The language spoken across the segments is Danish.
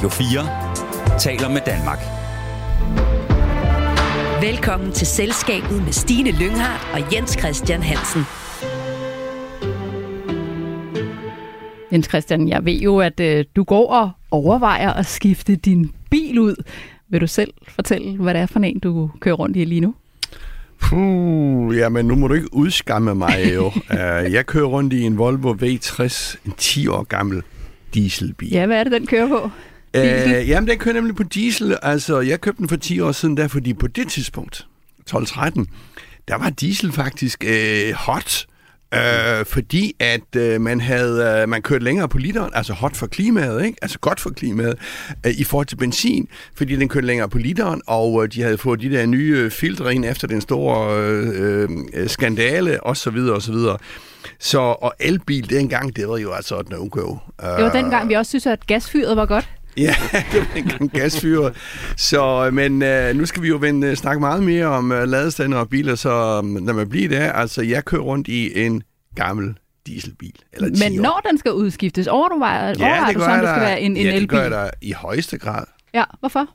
Radio 4 taler med Danmark. Velkommen til Selskabet med Stine Lynghardt og Jens Christian Hansen. Jens Christian, jeg ved jo, at øh, du går og overvejer at skifte din bil ud. Vil du selv fortælle, hvad det er for en, du kører rundt i lige nu? Puh, jamen nu må du ikke udskamme mig jo. uh, jeg kører rundt i en Volvo V60, en 10 år gammel dieselbil. Ja, hvad er det, den kører på? Uh, jamen, den kører nemlig på diesel. Altså, jeg købte den for 10 år siden, der, fordi på det tidspunkt, 12-13, der var diesel faktisk uh, hot. Øh, fordi at øh, man havde øh, man kørte længere på literen, altså hot for klimaet, ikke? altså godt for klimaet, øh, i forhold til benzin, fordi den kørte længere på literen, og øh, de havde fået de der nye filtre ind efter den store øh, øh, skandale, og så videre, og så videre. Så, og elbil dengang, det var jo altså et no-go. Det var dengang, vi også synes, at gasfyret var godt. Ja, det var dengang gasfyret. Så, men øh, nu skal vi jo vende, snakke meget mere om øh, ladestander og biler, så når man bliver der, altså jeg kører rundt i en gammel dieselbil. Eller Men når den skal udskiftes, overvejer, ja, overvejer det du så, om det skal være en, en ja, elbil? det gør jeg da i højeste grad. Ja, hvorfor?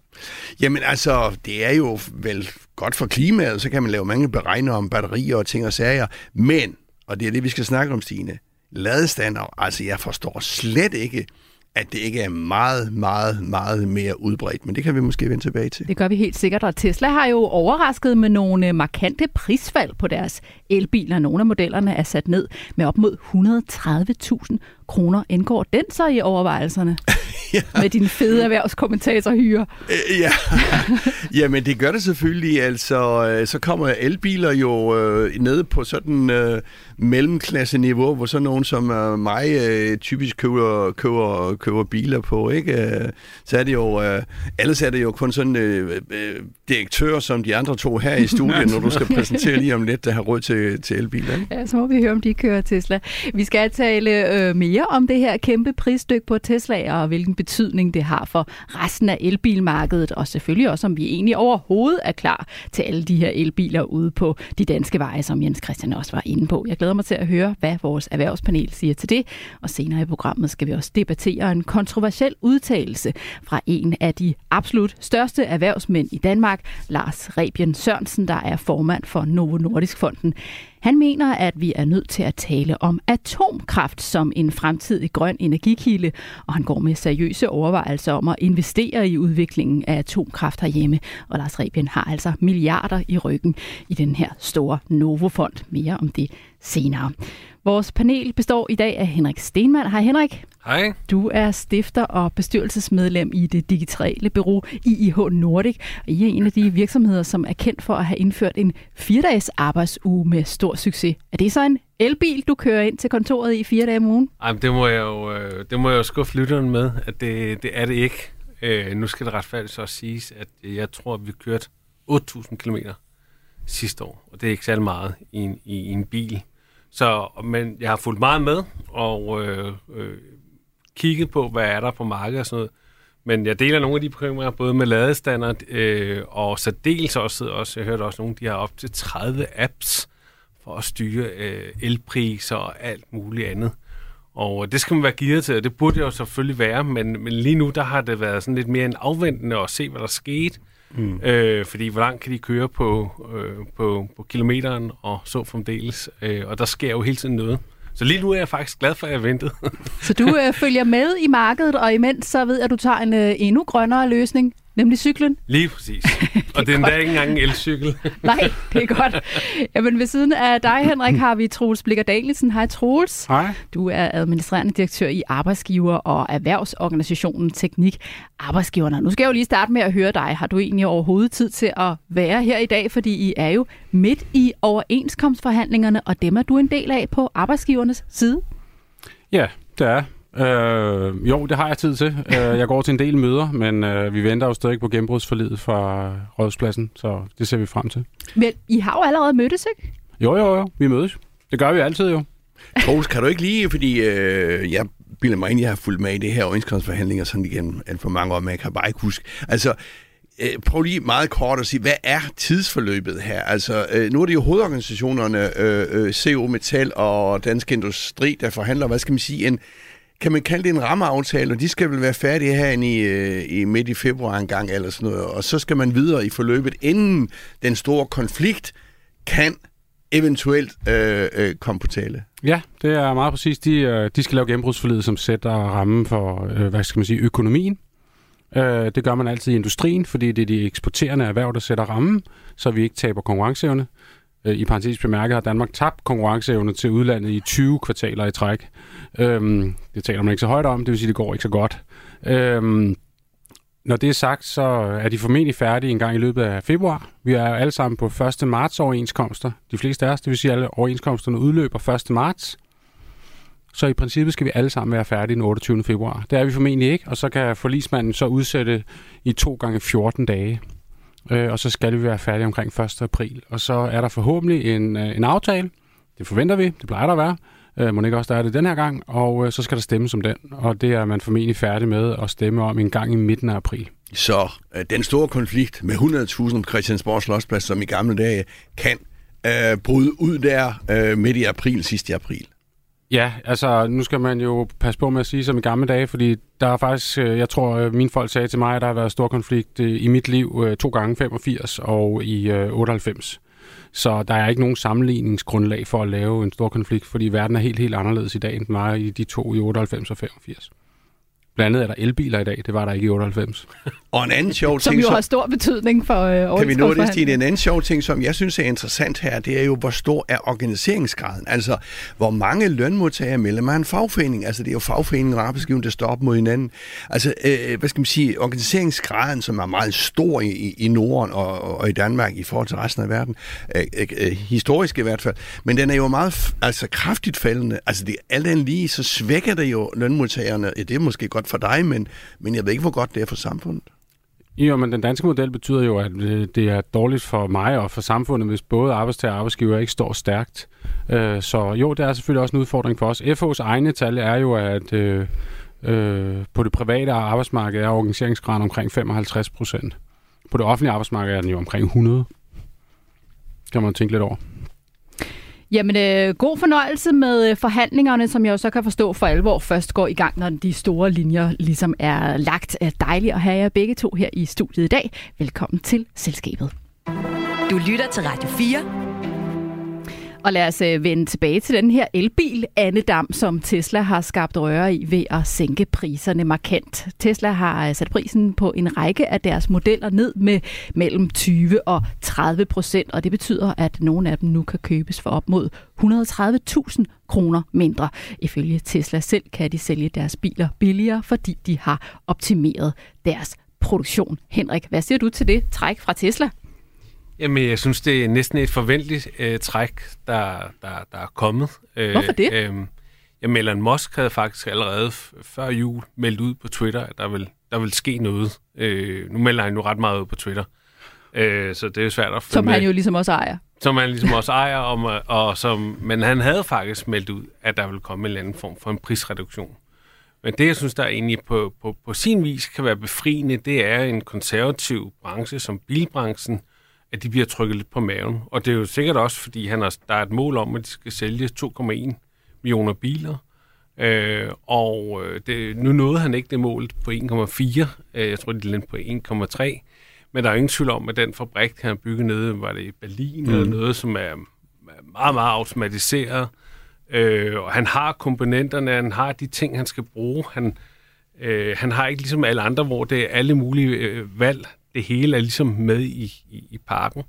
Jamen altså, det er jo vel godt for klimaet, så kan man lave mange beregninger om batterier og ting og sager. Men, og det er det, vi skal snakke om, Stine, ladestander, altså jeg forstår slet ikke, at det ikke er meget, meget, meget mere udbredt. Men det kan vi måske vende tilbage til. Det gør vi helt sikkert, og Tesla har jo overrasket med nogle markante prisfald på deres elbiler. Nogle af modellerne er sat ned med op mod 130.000 kroner. Indgår den så i overvejelserne? ja. Med din fede erhvervskommentator hyre. Øh, ja. Jamen det gør det selvfølgelig. Altså, øh, så kommer elbiler jo øh, ned på sådan øh, mellemklasse-niveau, hvor sådan nogen som øh, mig øh, typisk køber, køber, køber biler på. Ikke? Øh, så er det jo, øh, ellers er det jo kun sådan øh, øh, direktør som de andre to her i studiet, når du skal præsentere lige om lidt, der har råd til, til elbiler. Ikke? Ja, så må vi høre, om de kører Tesla. Vi skal tale øh, mere om det her kæmpe prisstykke på Tesla, og hvilken betydning det har for resten af elbilmarkedet, og selvfølgelig også, om vi egentlig overhovedet er klar til alle de her elbiler ude på de danske veje, som Jens Christian også var inde på. Jeg glæder mig til at høre, hvad vores erhvervspanel siger til det, og senere i programmet skal vi også debattere en kontroversiel udtalelse fra en af de absolut største erhvervsmænd i Danmark, Lars Rebien Sørensen, der er formand for Novo Nordisk Fonden. Han mener, at vi er nødt til at tale om atomkraft som en fremtidig grøn energikilde, og han går med seriøse overvejelser om at investere i udviklingen af atomkraft herhjemme. Og Lars Rebien har altså milliarder i ryggen i den her store Novo-fond. Mere om det senere. Vores panel består i dag af Henrik Stenmann. Hej Henrik. Hej. Du er stifter og bestyrelsesmedlem i det digitale bureau IIH Nordic. Og I er en af de virksomheder, som er kendt for at have indført en fire-dages arbejdsuge med stor succes. Er det så en elbil, du kører ind til kontoret i fire dage om ugen? Ej, det må jeg jo, øh, det må jeg jo skuffe lytteren med, at det, det er det ikke. Øh, nu skal det retfærdigt så siges, at jeg tror, at vi kørte 8.000 km sidste år, og det er ikke særlig meget i en, i en bil. Så, men jeg har fulgt meget med, og øh, øh, kigget på, hvad er der på markedet og sådan noget. Men jeg deler nogle af de bekymringer, både med ladestander, øh, og så dels også, også, jeg hørte også nogle, de har op til 30 apps for at styre øh, elpriser og alt muligt andet. Og øh, det skal man være gearet til, og det burde det jo selvfølgelig være, men, men lige nu der har det været sådan lidt mere en afventende at se, hvad der skete. Mm. Øh, fordi hvor langt kan de køre på, øh, på, på kilometeren og så fremdeles. Øh, og der sker jo hele tiden noget. Så lige nu er jeg faktisk glad for, at jeg ventede. så du øh, følger med i markedet, og imens så ved jeg, at du tager en øh, endnu grønnere løsning, nemlig cyklen. Lige præcis. og det er endda ikke engang en elcykel. Nej, det er godt. Jamen ved siden af dig, Henrik, har vi Troels Blikker Danielsen. Hej Troels. Hej. Du er administrerende direktør i Arbejdsgiver- og Erhvervsorganisationen Teknik Arbejdsgiverne. Nu skal jeg jo lige starte med at høre dig. Har du egentlig overhovedet tid til at være her i dag? Fordi I er jo midt i overenskomstforhandlingerne, og dem er du en del af på arbejdsgivernes side. Ja, det er Øh, jo, det har jeg tid til. Øh, jeg går til en del møder, men øh, vi venter jo stadig på gennembrudsforlidet fra Rådspladsen, så det ser vi frem til. Men I har jo allerede mødtes, ikke? Jo, jo, jo. Vi mødes. Det gør vi altid jo. Troels, kan du ikke lige, fordi øh, jeg bilder mig ind, jeg har fulgt med i det her overenskomstforhandlinger sådan igennem alt for mange år, men jeg kan bare ikke huske. Altså, øh, prøv lige meget kort at sige, hvad er tidsforløbet her? Altså, øh, nu er det jo hovedorganisationerne, øh, øh, CO Metal og Dansk Industri, der forhandler, hvad skal man sige, en kan man kalde det en rammeaftale, og de skal vel være færdige her i, øh, i midt i februar en gang eller sådan noget, og så skal man videre i forløbet, inden den store konflikt kan eventuelt øh, øh, komme på tale. Ja, det er meget præcis. De, øh, de skal lave gennembrudsforlidet, som sætter rammen for, øh, hvad skal man sige, økonomien. Øh, det gør man altid i industrien, fordi det er de eksporterende erhverv, der sætter rammen, så vi ikke taber konkurrenceevne. Øh, I parentes bemærket har Danmark tabt konkurrenceevne til udlandet i 20 kvartaler i træk. Øhm, det taler man ikke så højt om, det vil sige, det går ikke så godt. Øhm, når det er sagt, så er de formentlig færdige en gang i løbet af februar. Vi er alle sammen på 1. marts overenskomster. De fleste af os, det vil sige, at alle overenskomsterne udløber 1. marts. Så i princippet skal vi alle sammen være færdige den 28. februar. Det er vi formentlig ikke, og så kan forlismanden så udsætte i to gange 14 dage. Øh, og så skal vi være færdige omkring 1. april. Og så er der forhåbentlig en, øh, en aftale. Det forventer vi, det plejer der at være. Øh, må ikke også der er det den her gang, og øh, så skal der stemmes om den. Og det er man formentlig færdig med at stemme om en gang i midten af april. Så øh, den store konflikt med 100.000 om Christiansborg Slottsplads, som i gamle dage, kan øh, bryde ud der øh, midt i april, sidste april. Ja, altså nu skal man jo passe på med at sige som i gamle dage, fordi der er faktisk, øh, jeg tror, øh, mine folk sagde til mig, at der har været stor konflikt øh, i mit liv to gange 85 og i 98. Så der er ikke nogen sammenligningsgrundlag for at lave en stor konflikt, fordi verden er helt, helt anderledes i dag, end den var i de to i 98 og 85. Blandt andet er der elbiler i dag, det var der ikke i 98. Og en anden sjov ting... Som jo har stor betydning for øh, Kan vi nå det, Stine? En anden sjov ting, som jeg synes er interessant her, det er jo, hvor stor er organiseringsgraden. Altså, hvor mange lønmodtagere melder en fagforening? Altså, det er jo fagforeningen og arbejdsgiveren, der står op mod hinanden. Altså, øh, hvad skal man sige, organiseringsgraden, som er meget stor i, i, i Norden og, og i Danmark i forhold til resten af verden, øh, øh, historisk i hvert fald, men den er jo meget altså, kraftigt faldende. Altså, det, alt andet lige, så svækker det jo lønmodtagerne. Ja, det er måske godt for dig, men, men jeg ved ikke, hvor godt det er for samfundet. Jo, men den danske model betyder jo, at øh, det er dårligt for mig og for samfundet, hvis både arbejdstager og arbejdsgiver ikke står stærkt. Øh, så jo, det er selvfølgelig også en udfordring for os. FO's egne tal er jo, at øh, øh, på det private arbejdsmarked er organiseringsgraden omkring 55 procent. På det offentlige arbejdsmarked er den jo omkring 100. Kan man tænke lidt over. Jamen, øh, god fornøjelse med øh, forhandlingerne, som jeg jo så kan forstå for alvor først går i gang, når de store linjer ligesom er lagt. Øh, dejligt at have jer begge to her i studiet i dag. Velkommen til Selskabet. Du lytter til Radio 4 og lad os øh, vende tilbage til den her elbil Annedam, som Tesla har skabt røre i ved at sænke priserne markant. Tesla har øh, sat prisen på en række af deres modeller ned med mellem 20 og 30 procent, og det betyder, at nogle af dem nu kan købes for op mod 130.000 kroner mindre. Ifølge Tesla selv kan de sælge deres biler billigere, fordi de har optimeret deres produktion. Henrik, hvad siger du til det træk fra Tesla? Jamen, jeg synes, det er næsten et forventeligt øh, træk, der, der, der er kommet. Øh, Hvorfor det? Øh, jamen, Elon Musk havde faktisk allerede før jul meldt ud på Twitter, at der vil, der vil ske noget. Øh, nu melder han nu ret meget ud på Twitter. Øh, så det er jo svært at Som han jo ligesom også ejer. Som han ligesom også ejer, og, og som, men han havde faktisk meldt ud, at der vil komme en eller anden form for en prisreduktion. Men det, jeg synes, der egentlig på, på, på sin vis kan være befriende, det er en konservativ branche som bilbranchen, at de bliver trykket lidt på maven. Og det er jo sikkert også, fordi han har, der er et mål om, at de skal sælge 2,1 millioner biler. Øh, og øh, det, nu nåede han ikke det mål på 1,4. Øh, jeg tror, det er på 1,3. Men der er ingen tvivl om, at den fabrik, han har bygget nede, var det i Berlin, mm. eller noget, som er meget, meget automatiseret. Øh, og han har komponenterne, han har de ting, han skal bruge. Han, øh, han har ikke ligesom alle andre, hvor det er alle mulige øh, valg, det hele er ligesom med i, i, i parken.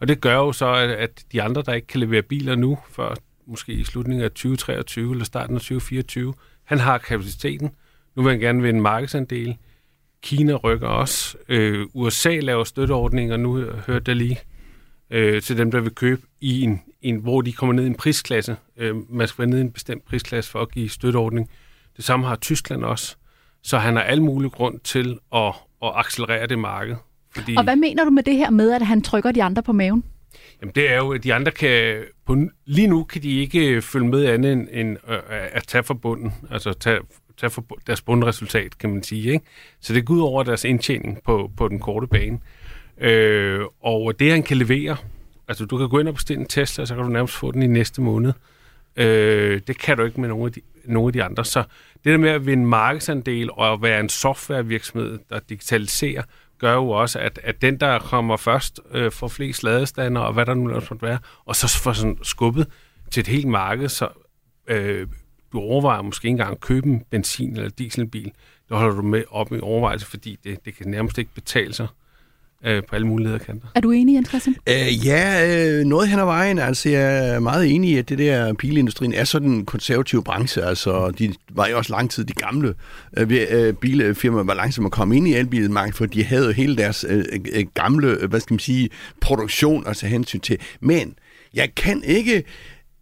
Og det gør jo så, at, at de andre, der ikke kan levere biler nu, før måske i slutningen af 2023 eller starten af 2024, han har kapaciteten. Nu vil han gerne vinde markedsandel. Kina rykker også. Øh, USA laver støtteordninger, nu hørte jeg lige, øh, til dem, der vil købe i en, en, hvor de kommer ned i en prisklasse. Øh, man skal være ned i en bestemt prisklasse for at give støtteordning. Det samme har Tyskland også. Så han har al mulig grund til at, at accelerere det marked. Fordi... Og hvad mener du med det her med, at han trykker de andre på maven? Jamen det er jo, at de andre kan... På, lige nu kan de ikke følge med andet end, end øh, at tage for bunden. Altså tage, tage for deres bundresultat, kan man sige. Ikke? Så det går ud over deres indtjening på, på den korte bane. Øh, og det han kan levere, altså du kan gå ind og bestille en Tesla, så kan du nærmest få den i næste måned. Øh, det kan du ikke med nogle af, de, nogle af de andre. Så det der med at vinde markedsandel og være en softwarevirksomhed, der digitaliserer, gør jo også, at, at den, der kommer først, øh, får flest ladestander, og hvad der nu ellers måtte være, og så får sådan skubbet til et helt marked, så øh, du overvejer måske ikke engang at købe en benzin- eller dieselbil. Det holder du med op i overvejelse, fordi det, det kan nærmest ikke betale sig øh, på alle muligheder kanter. Er du enig, Jens Christian? Øh, ja, øh, noget hen ad vejen. Altså, jeg er meget enig i, at det der bilindustrien er sådan en konservativ branche. Altså, de var jo også lang tid de gamle øh, øh, bilfirmaer var langsomt at komme ind i elbilmarkedet, for de havde jo hele deres øh, øh, gamle, øh, hvad skal man sige, produktion at tage hensyn til. Men jeg kan ikke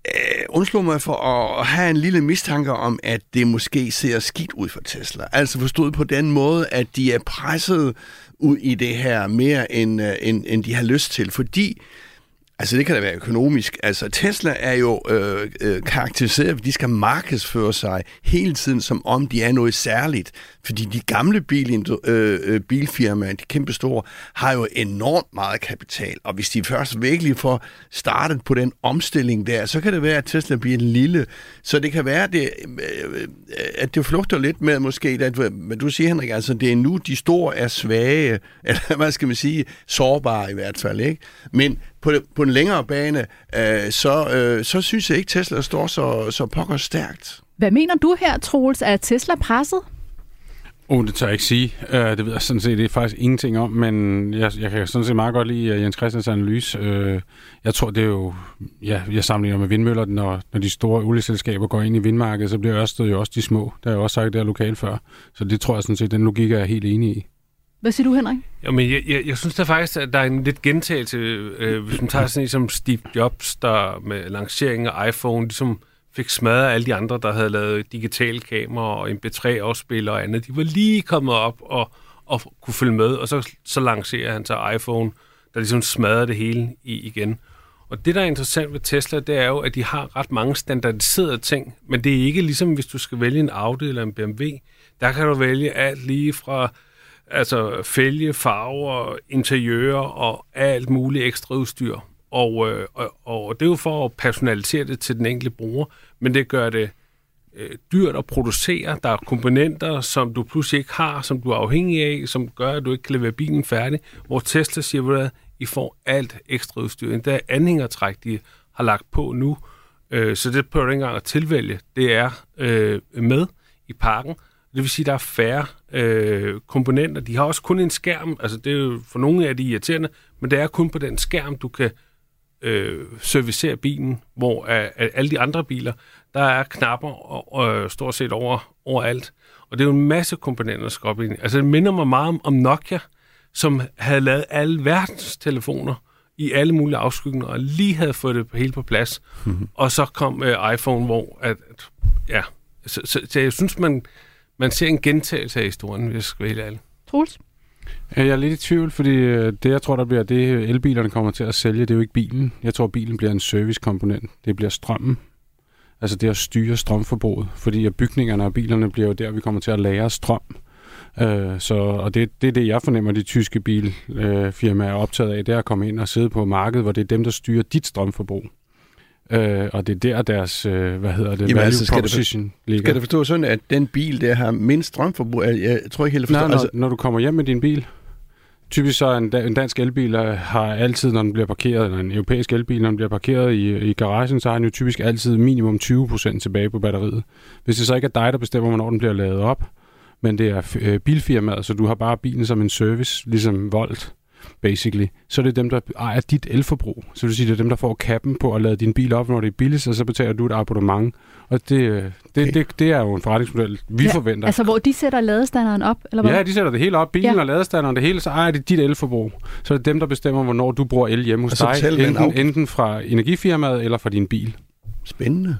øh, undslå mig for at have en lille mistanke om, at det måske ser skidt ud for Tesla. Altså forstået på den måde, at de er presset ud i det her mere, end, øh, end, end de har lyst til, fordi Altså det kan da være økonomisk. Altså Tesla er jo øh, øh, karakteriseret, at de skal markedsføre sig hele tiden, som om de er noget særligt. Fordi de gamle bil, øh, øh bilfirmaer, de kæmpe store, har jo enormt meget kapital. Og hvis de først virkelig får startet på den omstilling der, så kan det være, at Tesla bliver en lille. Så det kan være, at det, øh, at det flugter lidt med måske, at, men du siger, Henrik, altså det er nu, de store er svage, eller hvad skal man sige, sårbare i hvert fald. Ikke? Men på, på den længere bane, øh, så, øh, så synes jeg ikke, Tesla står så, så pokker stærkt. Hvad mener du her, Troels? Er Tesla presset? Oh, det tør jeg ikke sige. Uh, det ved jeg sådan set det er faktisk ingenting om, men jeg, jeg kan sådan set meget godt lide uh, Jens Christians analyse. Uh, jeg tror, det er jo... Ja, jeg sammenligner med vindmøller, når, når de store olieselskaber går ind i vindmarkedet, så bliver Ørsted jo også de små. Det har jeg også sagt det er lokalt før. Så det tror jeg sådan set, den logik er jeg helt enig i. Hvad siger du, Henrik? Jamen, jeg, jeg, jeg synes da faktisk, at der er en lidt gentagelse, øh, hvis man tager sådan en som Steve Jobs, der med lanceringen af iPhone, ligesom fik smadret alle de andre, der havde lavet digitale kameraer og MP3-afspiller og andet. De var lige kommet op og, og kunne følge med, og så, så lancerer han så iPhone, der ligesom smadrer det hele i, igen. Og det, der er interessant ved Tesla, det er jo, at de har ret mange standardiserede ting, men det er ikke ligesom, hvis du skal vælge en Audi eller en BMW. Der kan du vælge alt lige fra altså fælge, farver, interiører og alt muligt ekstra udstyr. Og, øh, og, og det er jo for at personalisere det til den enkelte bruger, men det gør det øh, dyrt at producere. Der er komponenter, som du pludselig ikke har, som du er afhængig af, som gør, at du ikke kan levere bilen færdig. Hvor Tesla siger, at I får alt ekstra udstyr. Endda er anhængertræk, de har lagt på nu, øh, så det prøver du ikke engang at tilvælge. Det er øh, med i pakken, det vil sige, at der er færre øh, komponenter. De har også kun en skærm. Altså, det er jo for nogle af de irriterende, men det er kun på den skærm, du kan øh, servicere bilen, hvor af, af alle de andre biler, der er knapper og, og stort set over, overalt. Og det er jo en masse komponenter, der skal op i Altså, det minder mig meget om, om Nokia, som havde lavet alle verdens telefoner i alle mulige afskygninger, og lige havde fået det helt på plads. Mm-hmm. Og så kom øh, iPhone, hvor at, at ja, så, så, så jeg synes, man, man ser en gentagelse af historien, hvis jeg skal være helt ærlig. Troels? Jeg er lidt i tvivl, fordi øh, det, jeg tror, der bliver det, øh, elbilerne kommer til at sælge, det er jo ikke bilen. Jeg tror, bilen bliver en servicekomponent. Det bliver strømmen. Altså det at styre strømforbruget. Fordi at bygningerne og bilerne bliver jo der, vi kommer til at lære strøm. Øh, så, og det, det er det, jeg fornemmer, de tyske bilfirmaer uh, er optaget af, det er at komme ind og sidde på markedet, hvor det er dem, der styrer dit strømforbrug. Øh, og det er der deres, øh, hvad hedder det, Jamen, value altså, skal proposition det, ligger. Skal det forstå sådan, at den bil, der har mindst strømforbrug, jeg, jeg tror ikke helt, forstår. Nej, når, altså, når du kommer hjem med din bil, typisk så en, en dansk elbil har altid, når den bliver parkeret, eller en europæisk elbil, når den bliver parkeret i, i garagen, så har den jo typisk altid minimum 20% tilbage på batteriet. Hvis det så ikke er dig, der bestemmer, hvornår den bliver lavet op, men det er øh, bilfirmaet, så du har bare bilen som en service, ligesom Volt, basically, så er det dem, der ejer dit elforbrug. Så det vil sige, det er dem, der får kappen på at lade din bil op, når det er billigst, og så betaler du et abonnement. Og det, øh, det, okay. det, det er jo en forretningsmodel, vi ja, forventer. Altså, hvor de sætter ladestandarden op? Eller hvad? Ja, de sætter det hele op. Bilen ja. og ladestandarden, det hele, så ejer det dit elforbrug. Så det er dem, der bestemmer, hvornår du bruger el hjemme hos dig. Enten, enten fra energifirmaet eller fra din bil. Spændende.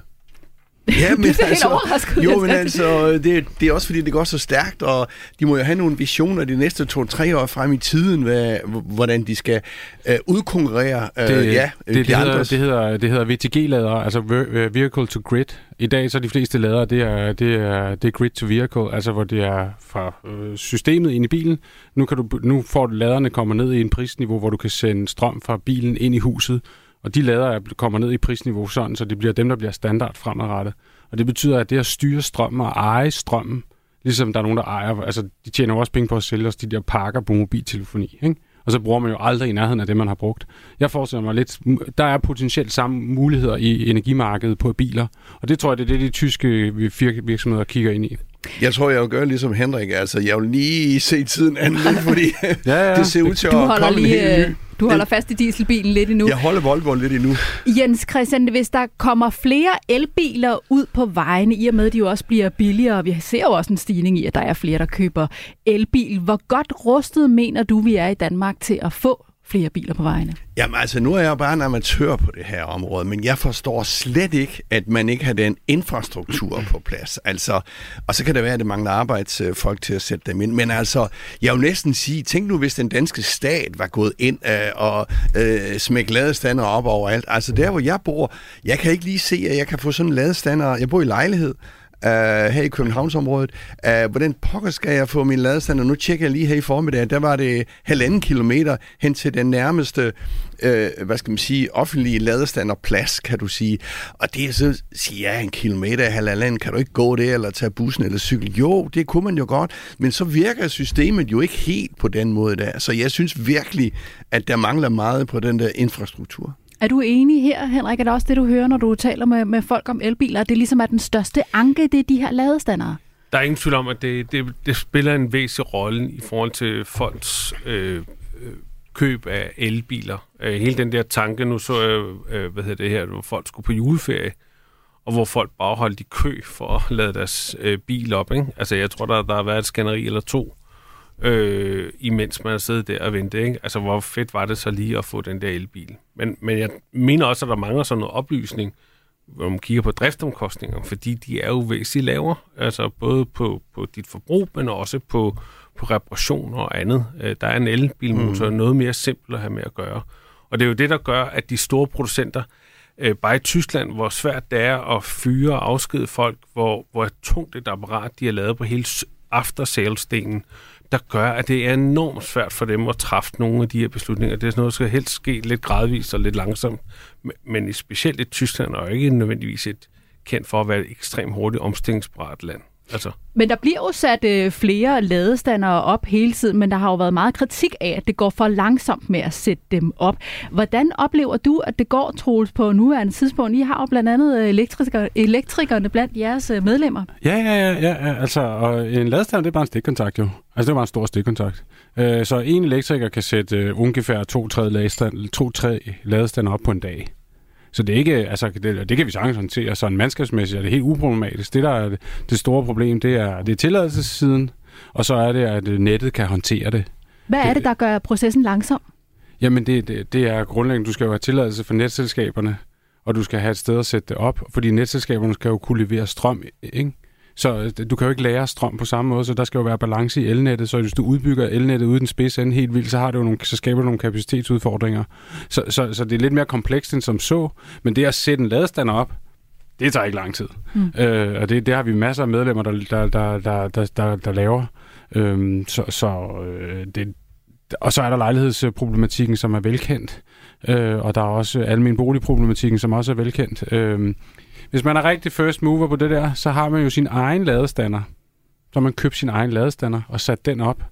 Ja, men altså, jo, men altså, det, det er også fordi, det går så stærkt, og de må jo have nogle visioner de næste to-tre år frem i tiden, hvad, hvordan de skal uh, udkonkurrere uh, det, ja, det, de det, hedder, det, hedder, det hedder VTG-lader, altså øh, Vehicle to Grid. I dag så de fleste lader, det er, det er, det er Grid to Vehicle, altså hvor det er fra øh, systemet ind i bilen. Nu, kan du, nu får laderne kommer ned i en prisniveau, hvor du kan sende strøm fra bilen ind i huset, og de lader kommer ned i prisniveau sådan, så det bliver dem, der bliver standard fremadrettet. Og det betyder, at det at styre strømmen og eje strømmen, ligesom der er nogen, der ejer, altså de tjener jo også penge på at sælge os de der pakker på mobiltelefoni, ikke? Og så bruger man jo aldrig i nærheden af det, man har brugt. Jeg forestiller mig lidt, der er potentielt samme muligheder i energimarkedet på biler, og det tror jeg, det er det, de tyske virksomheder kigger ind i. Jeg tror, jeg vil gøre ligesom Henrik. Altså, jeg vil lige se tiden an lidt, fordi Ja, ja. det ser ud til Du at holder, komme en lige, helt øh, ny. du holder fast i dieselbilen lidt endnu. Jeg holder Volvoen lidt endnu. Jens Christian, hvis der kommer flere elbiler ud på vejene, i og med at de jo også bliver billigere, vi ser jo også en stigning i, at der er flere, der køber elbil. Hvor godt rustet mener du, vi er i Danmark til at få flere biler på vejene? Jamen altså, nu er jeg jo bare en amatør på det her område, men jeg forstår slet ikke, at man ikke har den infrastruktur på plads. Altså, og så kan det være, at det mangler arbejdsfolk til at sætte dem ind. Men altså, jeg vil næsten sige, tænk nu, hvis den danske stat var gået ind øh, og øh, smæk ladestander op overalt. Altså, der hvor jeg bor, jeg kan ikke lige se, at jeg kan få sådan en ladestander. Jeg bor i lejlighed. Uh, her i Københavnsområdet. Uh, hvordan pokker skal jeg få min ladestander? Nu tjekker jeg lige her i formiddag. Der var det halvanden kilometer hen til den nærmeste, uh, hvad skal man sige, offentlige ladestanderplads, kan du sige. Og det er så, siger jeg, en kilometer, halvanden, kan du ikke gå det, eller tage bussen eller cykel? Jo, det kunne man jo godt, men så virker systemet jo ikke helt på den måde der. Så jeg synes virkelig, at der mangler meget på den der infrastruktur. Er du enig her, Henrik? Er det også det, du hører, når du taler med, med folk om elbiler? At det ligesom er den største anke, det er de her ladestandere? Der er ingen tvivl om, at det, det, det spiller en væsentlig rolle i forhold til folks øh, øh, køb af elbiler. Øh, hele den der tanke, nu så jeg, øh, hvad hedder det her, hvor folk skulle på juleferie, og hvor folk bare holdt i kø for at lade deres øh, bil op. Ikke? Altså, jeg tror, der, der har været et skænderi eller to, øh, imens man har siddet der og ventet. Ikke? Altså, hvor fedt var det så lige at få den der elbil. Men, men jeg mener også, at der mangler sådan noget oplysning, når man kigger på driftomkostninger, fordi de er jo væsentligt lavere, altså både på, på dit forbrug, men også på, på reparation og andet. Øh, Der er en elbilmotor mm. noget mere simpel at have med at gøre. Og det er jo det, der gør, at de store producenter, øh, bare i Tyskland, hvor svært det er at fyre og afskede folk, hvor, hvor tungt et apparat de har lavet på hele after-sales-delen, der gør, at det er enormt svært for dem at træffe nogle af de her beslutninger. Det er sådan noget, der skal helst ske lidt gradvist og lidt langsomt. Men, men specielt i Tyskland er jo ikke nødvendigvis et kendt for at være et ekstremt hurtigt omstillingsparat land. Altså, Men der bliver jo sat øh, flere ladestandere op hele tiden, men der har jo været meget kritik af, at det går for langsomt med at sætte dem op. Hvordan oplever du, at det går, Troels, på nuværende tidspunkt? I har jo blandt andet øh, elektriker, elektrikerne blandt jeres øh, medlemmer. Ja, ja, ja, ja, altså, og en ladestander, det er bare en stikkontakt jo. Altså, det er bare en stor stikkontakt. Øh, så en elektriker kan sætte øh, ungefær to-tre ladestander, to-tre ladestander op på en dag. Så det er ikke, altså, det, det kan vi sagtens håndtere. Så en mandskabsmæssigt er det helt uproblematisk. Det, der er det, det store problem, det er, det er tilladelsessiden, og så er det, at nettet kan håndtere det. Hvad er det, der gør processen langsom? Jamen, det, det, det er grundlæggende, du skal jo have tilladelse for netselskaberne, og du skal have et sted at sætte det op, fordi netselskaberne skal jo kunne levere strøm, ikke? Så øh, du kan jo ikke lære strøm på samme måde, så der skal jo være balance i elnettet, så hvis du udbygger elnettet uden spids ende helt vildt, så, har jo nogle, så skaber du nogle kapacitetsudfordringer. Så, så, så det er lidt mere komplekst end som så, men det at sætte en ladestander op, det tager ikke lang tid. Mm. Øh, og det, det har vi masser af medlemmer, der, der, der, der, der, der, der laver. Øhm, så så øh, det, og så er der lejlighedsproblematikken, som er velkendt. Øh, og der er også almen boligproblematikken, som også er velkendt. Øh, hvis man er rigtig first mover på det der, så har man jo sin egen ladestander. Så har man købt sin egen ladestander og sat den op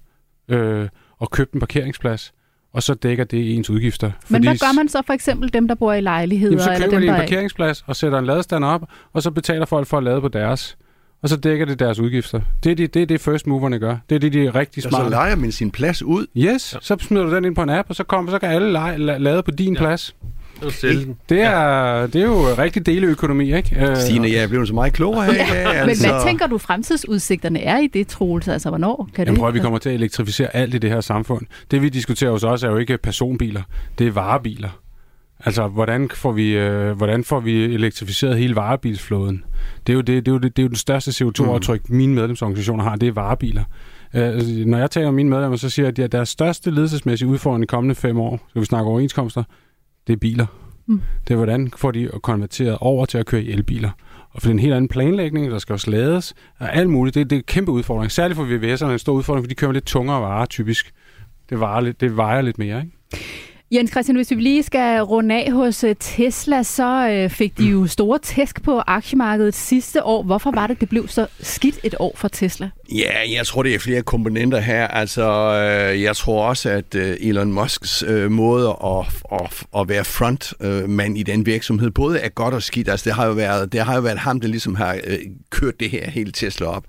øh, og købt en parkeringsplads. Og så dækker det ens udgifter. Men hvad gør man så for eksempel dem, der bor i lejligheder? Jamen, så eller køber dem, de en er... parkeringsplads og sætter en ladestander op, og så betaler folk for at lade på deres. Og så dækker det deres udgifter. Det er det, det, er det first moverne gør. Det er det, de er rigtig Og så smarte. leger man sin plads ud. Yes, så smider du den ind på en app, og så, kommer, så kan alle lege, la, lade på din Ja. ja. plads. Det er sælge den. Det er, det er jo rigtig deleøkonomi, ikke? Øh, Stine, jeg er blevet så meget klogere her i dag. Men Altså. hvad tænker du fremtidsudsigterne er i det, Troels? Altså, hvornår kan Jamen det? prøv vi kommer til at elektrificere alt i det her samfund. Det vi diskuterer hos os er jo ikke personbiler, det er varebiler. Altså, hvordan får vi, øh, hvordan får vi elektrificeret hele varebilsflåden? Det er jo, det, det er jo, det, det er jo den største CO2-aftryk, mm. mine medlemsorganisationer har, det er varebiler. Øh, når jeg taler med mine medlemmer, så siger jeg, at deres største ledelsesmæssige udfordring de kommende fem år, så vi snakker overenskomster, det er biler. Mm. Det er, hvordan får de konverteret over til at køre i elbiler. Og for det er en helt anden planlægning, der skal også lades, og alt muligt. Det, det er en kæmpe udfordring. Særligt for VVS'erne er en stor udfordring, for de kører lidt tungere varer typisk. Det vejer lidt, det vejer lidt mere, ikke? Jens Christian, hvis vi lige skal runde af hos øh, Tesla, så øh, fik de jo store tæsk på aktiemarkedet sidste år. Hvorfor var det, det blev så skidt et år for Tesla? Ja, jeg tror, det er flere komponenter her. Altså, øh, jeg tror også, at Elon Musks måde at, at, at være frontmand i den virksomhed, både er godt og skidt. Altså, det har jo været, det har jo været ham, der ligesom har kørt det her hele Tesla op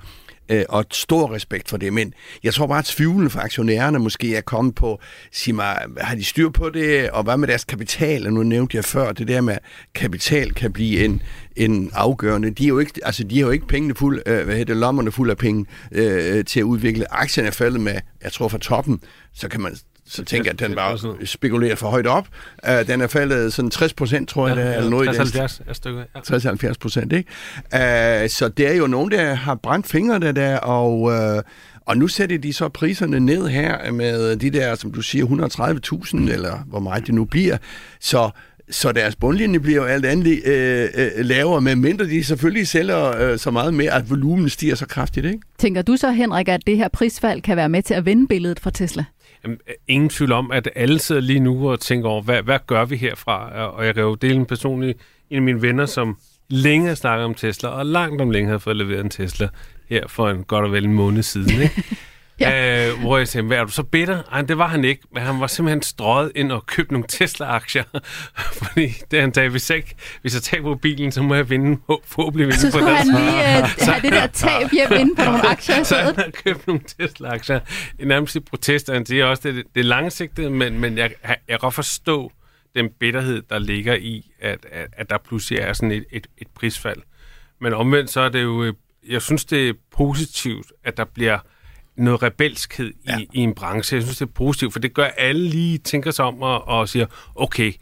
øh, og stor respekt for det. Men jeg tror bare, at tvivlen for aktionærerne måske er kommet på, sig mig, har de styr på det, og hvad med deres kapital? Og nu nævnte jeg før, det der med, at kapital kan blive en, en afgørende. De, er jo ikke, altså, de har jo ikke pengene fuld, øh, hvad hedder det, lommerne fuld af penge øh, til at udvikle. Aktien er faldet med, jeg tror fra toppen, så kan man så tænker jeg, at den var spekuleret for højt op. Uh, den er faldet sådan 60 procent, tror jeg, ja, det er, eller noget 60-70 er stykker. Ja. 60-70 procent, ikke? Uh, så det er jo nogen, der har brændt fingrene der, og, uh, og nu sætter de så priserne ned her med de der, som du siger, 130.000, eller hvor meget det nu bliver. Så så deres bundlinje bliver jo alt andet øh, øh, lavere, men mindre de selvfølgelig sælger øh, så meget mere, at volumen stiger så kraftigt. Ikke? Tænker du så, Henrik, at det her prisfald kan være med til at vende billedet for Tesla? Jamen, øh, ingen tvivl om, at alle sidder lige nu og tænker over, hvad, hvad gør vi herfra? Og jeg kan jo dele en personlig, en af mine venner, som længe har snakket om Tesla, og langt om længe har fået leveret en Tesla her for en godt og vel en måned siden. Ikke? Ja. Øh, hvor jeg sagde, hvad er du så bitter? Ej, det var han ikke, men han var simpelthen strøget ind og købt nogle Tesla-aktier. Fordi det han sagde, hvis jeg, ikke, hvis jeg tager på bilen, så må jeg vinde, forhåbentlig vinde så på det. Så skulle han lige uh, have det der tab hjem inde på nogle aktier Så han har købt nogle Tesla-aktier. Nærmest i protest, han siger også, det, det er langsigtet, men, men jeg, jeg kan godt forstå den bitterhed, der ligger i, at, at, at der pludselig er sådan et, et, et prisfald. Men omvendt så er det jo, jeg synes det er positivt, at der bliver noget rebelskhed ja. i, i en branche. Jeg synes, det er positivt, for det gør alle lige tænker sig om og, og siger, okay,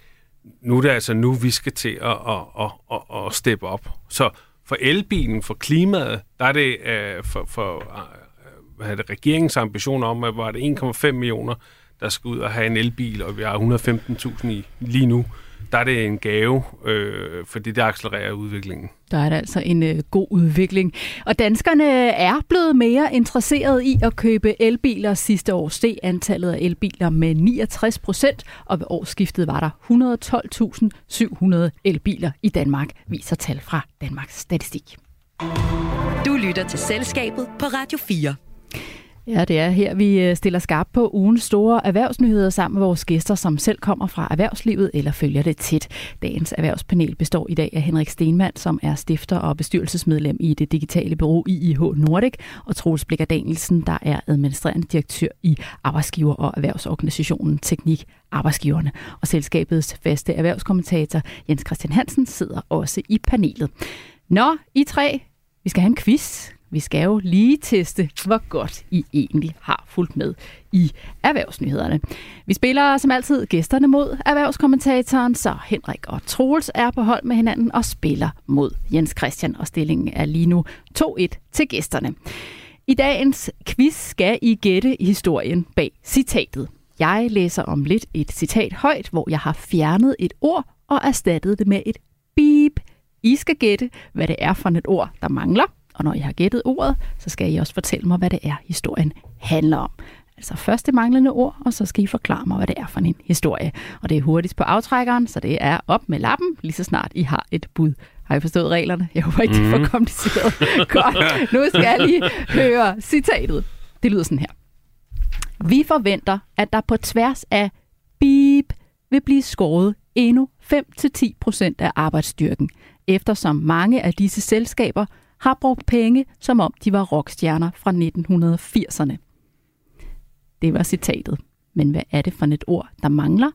nu er det altså nu, vi skal til at, at, at, at, at steppe op. Så for elbilen, for klimaet, der er det uh, for, for uh, hvad er det, regeringens ambition om, at var det 1,5 millioner, der skal ud og have en elbil, og vi har 115.000 i lige nu der er det en gave, øh, fordi det accelererer udviklingen. Der er det altså en øh, god udvikling. Og danskerne er blevet mere interesserede i at købe elbiler. Sidste år steg antallet af elbiler med 69 procent, og ved årsskiftet var der 112.700 elbiler i Danmark, viser tal fra Danmarks Statistik. Du lytter til Selskabet på Radio 4. Ja, det er her, vi øh, stiller skarp på ugens store erhvervsnyheder sammen med vores gæster, som selv kommer fra erhvervslivet eller følger det tæt. Dagens erhvervspanel består i dag af Henrik Stenmann, som er stifter og bestyrelsesmedlem i det digitale bureau IIH Nordic, og Troels Blikker Danielsen, der er administrerende direktør i Arbejdsgiver- og Erhvervsorganisationen Teknik Arbejdsgiverne. Og selskabets faste erhvervskommentator Jens Christian Hansen sidder også i panelet. Nå, I tre, vi skal have en quiz. Vi skal jo lige teste, hvor godt I egentlig har fulgt med i erhvervsnyhederne. Vi spiller som altid gæsterne mod erhvervskommentatoren, så Henrik og Troels er på hold med hinanden og spiller mod Jens Christian, og stillingen er lige nu 2-1 til gæsterne. I dagens quiz skal I gætte historien bag citatet. Jeg læser om lidt et citat højt, hvor jeg har fjernet et ord og erstattet det med et beep. I skal gætte, hvad det er for et ord, der mangler, og når I har gættet ordet, så skal I også fortælle mig, hvad det er, historien handler om. Altså først det manglende ord, og så skal I forklare mig, hvad det er for en historie. Og det er hurtigt på aftrækkeren, så det er op med lappen, lige så snart I har et bud. Har I forstået reglerne? Jeg håber ikke, det er for kompliceret. Godt, nu skal lige høre citatet. Det lyder sådan her. Vi forventer, at der på tværs af beep vil blive skåret endnu 5-10% af arbejdsstyrken, eftersom mange af disse selskaber har brugt penge, som om de var rockstjerner fra 1980'erne. Det var citatet. Men hvad er det for et ord, der mangler?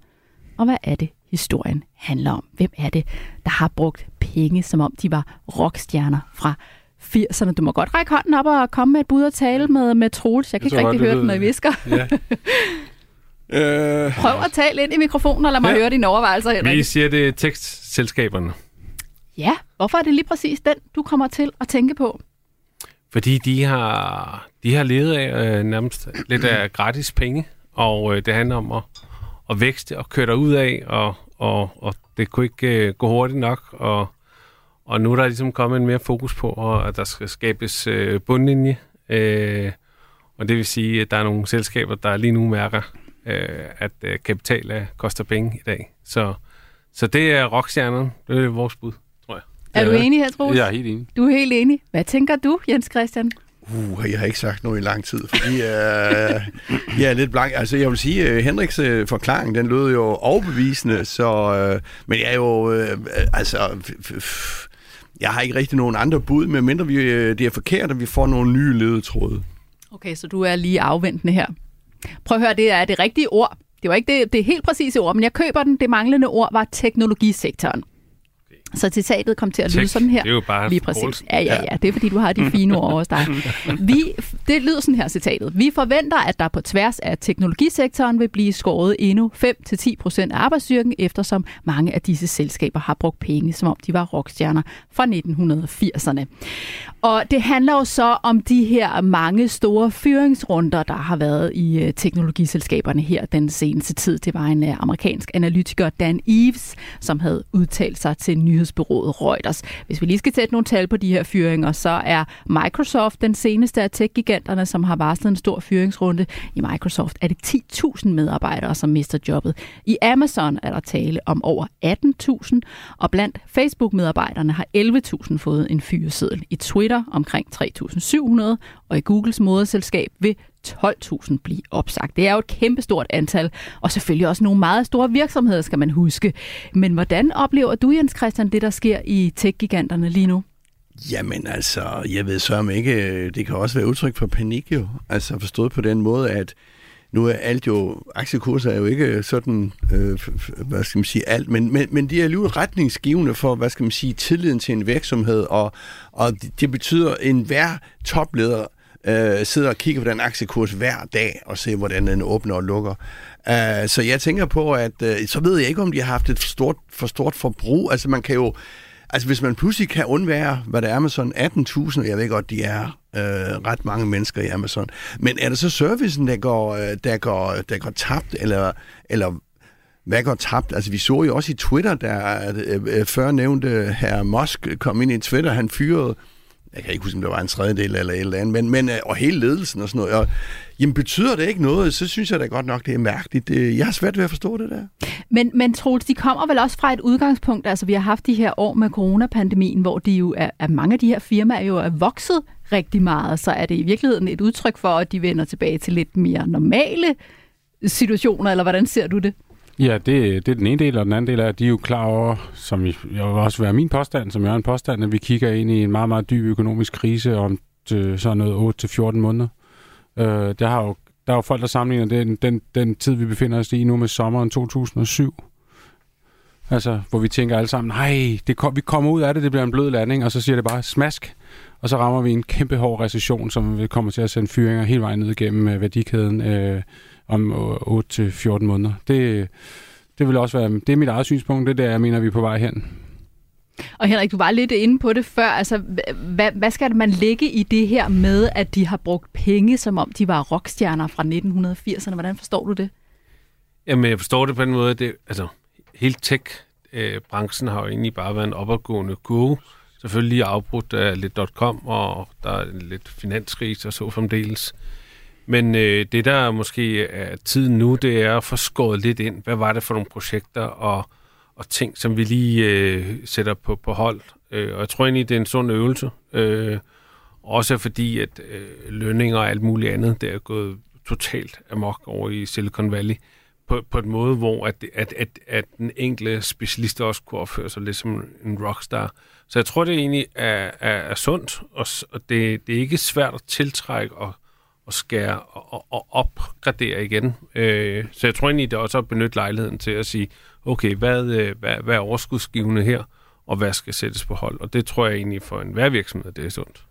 Og hvad er det, historien handler om? Hvem er det, der har brugt penge, som om de var rockstjerner fra 80'erne? Du må godt række hånden op og komme med et bud og tale med, med Troels. Jeg kan jeg ikke rigtig høre den, når I visker. Ja. Prøv at tale ind i mikrofonen, og lad mig ja. høre dine overvejelser, Henrik. Vi siger det tekstselskaberne. Ja, hvorfor er det lige præcis den, du kommer til at tænke på? Fordi de har, de har levet af øh, nærmest lidt af gratis penge, og øh, det handler om at, at vækste og køre ud af, og, og, og det kunne ikke øh, gå hurtigt nok, og, og nu er der ligesom kommet en mere fokus på, at der skal skabes øh, bundlinje, øh, og det vil sige, at der er nogle selskaber, der lige nu mærker øh, at øh, kapital er, koster penge i dag. Så, så det er rockstjernerne. Det er vores bud. Er du enig her, Troels? Jeg er helt enig. Du er helt enig. Hvad tænker du, Jens Christian? Uh, jeg har ikke sagt noget i lang tid, fordi uh, jeg er lidt blank. Altså, jeg vil sige, uh, Henriks uh, forklaring, den lød jo overbevisende, så, uh, men jeg er jo, uh, altså, jeg har ikke rigtig nogen andre bud, medmindre vi, uh, det er forkert, at vi får nogle nye ledetråde. Okay, så du er lige afventende her. Prøv at høre, det er det rigtige ord. Det var ikke det, det helt præcise ord, men jeg køber den. Det manglende ord var teknologisektoren. Så citatet kom til at lyde Tech, sådan her. det er jo bare Lige præcis. Ja, ja, ja. Det er fordi, du har de fine ord hos dig. Vi, det lyder sådan her citatet. Vi forventer, at der på tværs af teknologisektoren vil blive skåret endnu 5-10 procent af arbejdsstyrken, eftersom mange af disse selskaber har brugt penge, som om de var rockstjerner fra 1980'erne. Og det handler jo så om de her mange store fyringsrunder, der har været i øh, teknologiselskaberne her den seneste tid. Det var en øh, amerikansk analytiker, Dan Eves, som havde udtalt sig til nyhedsbyrået Reuters. Hvis vi lige skal sætte nogle tal på de her fyringer, så er Microsoft den seneste af tech-giganterne, som har varslet en stor fyringsrunde. I Microsoft er det 10.000 medarbejdere, som mister jobbet. I Amazon er der tale om over 18.000, og blandt Facebook-medarbejderne har 11.000 fået en fyreseddel. I Twitter omkring 3.700, og i Googles moderselskab vil 12.000 blive opsagt. Det er jo et kæmpestort antal, og selvfølgelig også nogle meget store virksomheder, skal man huske. Men hvordan oplever du, Jens Christian, det der sker i tech-giganterne lige nu? Jamen altså, jeg ved så om ikke, øh, det kan også være udtryk for panik jo. Altså forstået på den måde, at nu er alt jo, aktiekurser er jo ikke sådan, øh, hvad skal man sige, alt, men, men, men de er alligevel retningsgivende for, hvad skal man sige, tilliden til en virksomhed, og, og det, det betyder, at enhver topleder øh, sidder og kigger på den aktiekurs hver dag, og ser, hvordan den åbner og lukker. Uh, så jeg tænker på, at uh, så ved jeg ikke, om de har haft et for stort, for stort forbrug. Altså man kan jo, Altså hvis man pludselig kan undvære, hvad det er Amazon, 18.000, og jeg ved godt, de er øh, ret mange mennesker i Amazon, men er det så servicen, der går, øh, der går, der går tabt, eller, eller hvad går tabt? Altså vi så jo også i Twitter, der øh, før nævnte herr Musk kom ind i Twitter, han fyrede jeg kan ikke huske, om det var en tredjedel eller et eller andet, men, men øh, og hele ledelsen og sådan noget. Og, jamen, betyder det ikke noget, så synes jeg da godt nok, det er mærkeligt. Det, jeg har svært ved at forstå det der. Men, men Troels, de kommer vel også fra et udgangspunkt, altså vi har haft de her år med coronapandemien, hvor de jo er, at mange af de her firmaer jo er vokset rigtig meget, så er det i virkeligheden et udtryk for, at de vender tilbage til lidt mere normale situationer, eller hvordan ser du det? Ja, det, det er den ene del, og den anden del er, at de er jo klar over, som jeg, vil også være min påstand, som jeg er en påstand, at vi kigger ind i en meget, meget dyb økonomisk krise om øh, sådan noget 8-14 måneder. Øh, der, har jo, der er jo folk, der sammenligner den, den, den tid, vi befinder os i nu med sommeren 2007. Altså, hvor vi tænker alle sammen, nej, det kom, vi kommer ud af det, det bliver en blød landing, og så siger det bare smask, og så rammer vi en kæmpe hård recession, som kommer til at sende fyringer hele vejen ned igennem øh, værdikæden øh, om 8-14 måneder. Det, det vil også være, det er mit eget synspunkt, det er der, jeg mener, vi er på vej hen. Og Henrik, du var lidt inde på det før. Altså, hvad, hvad skal man lægge i det her med, at de har brugt penge, som om de var rockstjerner fra 1980'erne? Hvordan forstår du det? Jamen, jeg forstår det på den måde, at det, altså, hele tech-branchen har jo egentlig bare været en opadgående kurve. Selvfølgelig lige afbrudt af lidt .com, og der er lidt finanskrise og så fremdeles. Men øh, det, der måske er tiden nu, det er at få skåret lidt ind. Hvad var det for nogle projekter og, og ting, som vi lige øh, sætter på, på hold? Øh, og jeg tror egentlig, det er en sund øvelse. Øh, også fordi, at øh, lønninger og alt muligt andet, det er gået totalt amok over i Silicon Valley på, på en måde, hvor at, at, at, at den enkelte specialist også kunne opføre sig lidt som en rockstar. Så jeg tror, det egentlig er, er, er sundt, og, og det, det er ikke svært at tiltrække og, og skære og, og opgradere igen. Øh, så jeg tror egentlig, det er også at benytte lejligheden til at sige, okay, hvad, øh, hvad, hvad er overskudsgivende her, og hvad skal sættes på hold? Og det tror jeg egentlig for enhver virksomhed, det er sundt.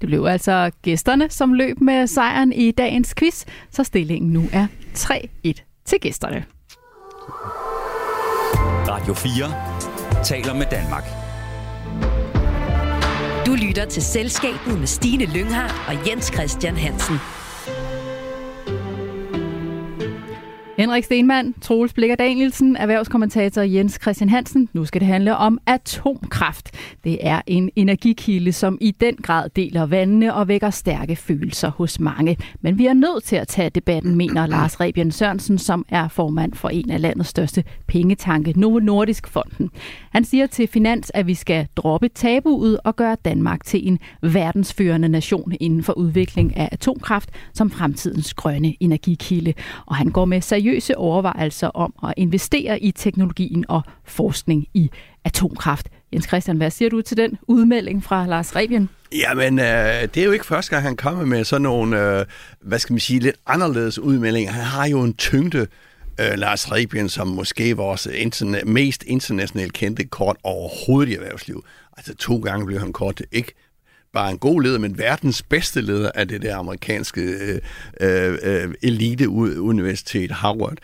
Det blev altså gæsterne, som løb med sejren i dagens quiz, så stillingen nu er 3-1 til gæsterne. Radio 4 taler med Danmark. Du lytter til Selskabet med Stine Lynghardt og Jens Christian Hansen. Henrik Stenmann, Troels Blikker Danielsen, erhvervskommentator Jens Christian Hansen. Nu skal det handle om atomkraft. Det er en energikilde, som i den grad deler vandene og vækker stærke følelser hos mange. Men vi er nødt til at tage debatten, mener Lars Rebjørn Sørensen, som er formand for en af landets største pengetanke, Novo Nordisk Fonden. Han siger til Finans, at vi skal droppe tabuet og gøre Danmark til en verdensførende nation inden for udvikling af atomkraft som fremtidens grønne energikilde. Og han går med seriøse overvejelser om at investere i teknologien og forskning i atomkraft. Jens Christian, hvad siger du til den udmelding fra Lars Rebien? Jamen, øh, det er jo ikke første gang, han kommer med sådan nogle, øh, hvad skal man sige, lidt anderledes udmeldinger. Han har jo en tyngde, øh, Lars Rebien, som måske vores interne- mest internationalt kendte kort overhovedet i erhvervslivet. Altså to gange blev han kort ikke bare en god leder, men verdens bedste leder af det der amerikanske øh, øh, øh elite-universitet Harvard.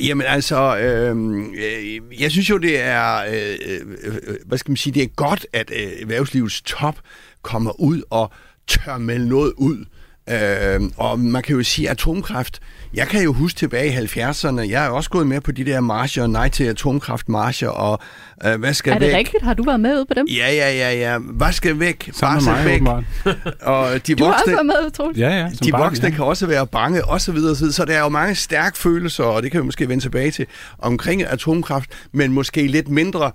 Jamen altså, øh, øh, jeg synes jo, det er, øh, øh, hvad skal man sige, det er godt, at øh, erhvervslivets top kommer ud og tør melde noget ud. Øh, og man kan jo sige, at atomkraft, jeg kan jo huske tilbage i 70'erne, jeg er også gået med på de der marscher, nej til atomkraft marscher, og øh, hvad skal Er det væk? rigtigt? Har du været med ude på dem? Ja, ja, ja, ja. Hvad skal væk? Bare mig, væk. åbenbart. Og de Du har også voksne, været med, Troels. Ja, ja. de barn, voksne ja. kan også være bange, og så videre, og så videre. Så der er jo mange stærke følelser, og det kan vi måske vende tilbage til, omkring atomkraft, men måske lidt mindre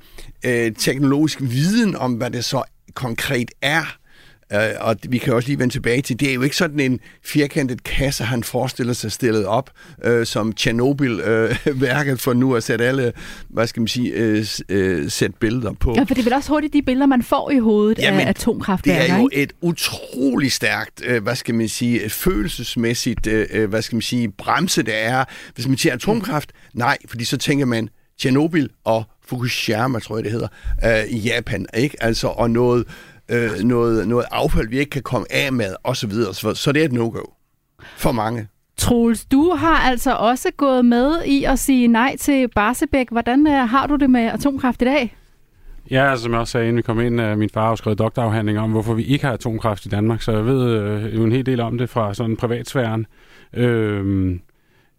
øh, teknologisk viden om, hvad det så konkret er. Uh, og vi kan også lige vende tilbage til, det er jo ikke sådan en firkantet kasse, han forestiller sig stillet op, uh, som Tjernobyl-værket uh, for nu at sætte alle, hvad skal man sige, uh, uh, sætte billeder på. Ja, for det er vel også hurtigt de billeder, man får i hovedet Jamen, af Det atomkraftværker, er jo ikke? et utrolig stærkt, øh, hvad skal man sige, et følelsesmæssigt, øh, hvad skal man sige, bremse det er. Hvis man siger atomkraft, nej, fordi så tænker man Tjernobyl og Fukushima, tror jeg det hedder, øh, i Japan, ikke? Altså, og noget, øh, noget, noget affald, vi ikke kan komme af med, og så videre. Så, det er et no-go for mange. Troels, du har altså også gået med i at sige nej til Barsebæk. Hvordan uh, har du det med atomkraft i dag? Ja, altså, som jeg også sagde, inden vi kom ind, uh, min far har skrevet doktorafhandling om, hvorfor vi ikke har atomkraft i Danmark, så jeg ved jo en hel del om det fra sådan privatsfæren. Uh,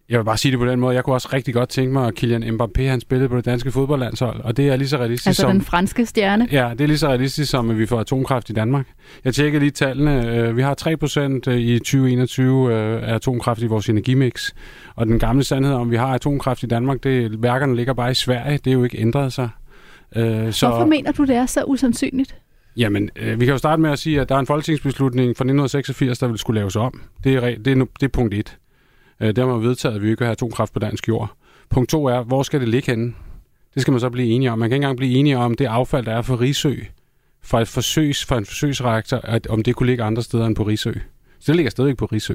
jeg vil bare sige det på den måde, jeg kunne også rigtig godt tænke mig, at Kylian Mbappé han spillede på det danske fodboldlandshold, og det er lige så realistisk Altså som... den franske stjerne. Ja, det er lige så realistisk som, at vi får atomkraft i Danmark. Jeg tjekker lige tallene. Øh, Vi har 3% i 2021 øh, af atomkraft i vores energimix. Og den gamle sandhed om, vi har atomkraft i Danmark, det værkerne ligger bare i Sverige. Det er jo ikke ændret sig. Øh, Så... Hvorfor mener du, det er så usandsynligt? Jamen, øh, vi kan jo starte med at sige, at der er en folketingsbeslutning fra 1986, der vil skulle laves om. Det er, det er, nu, det er punkt 1. Øh, der har man vedtaget, at vi ikke vil have atomkraft på dansk jord. Punkt 2 er, hvor skal det ligge henne? Det skal man så blive enige om. Man kan ikke engang blive enige om det affald, der er for Risø, fra, et forsøgs, fra en forsøgsreaktor, at, om det kunne ligge andre steder end på Risø. Så det ligger stadigvæk på Risø.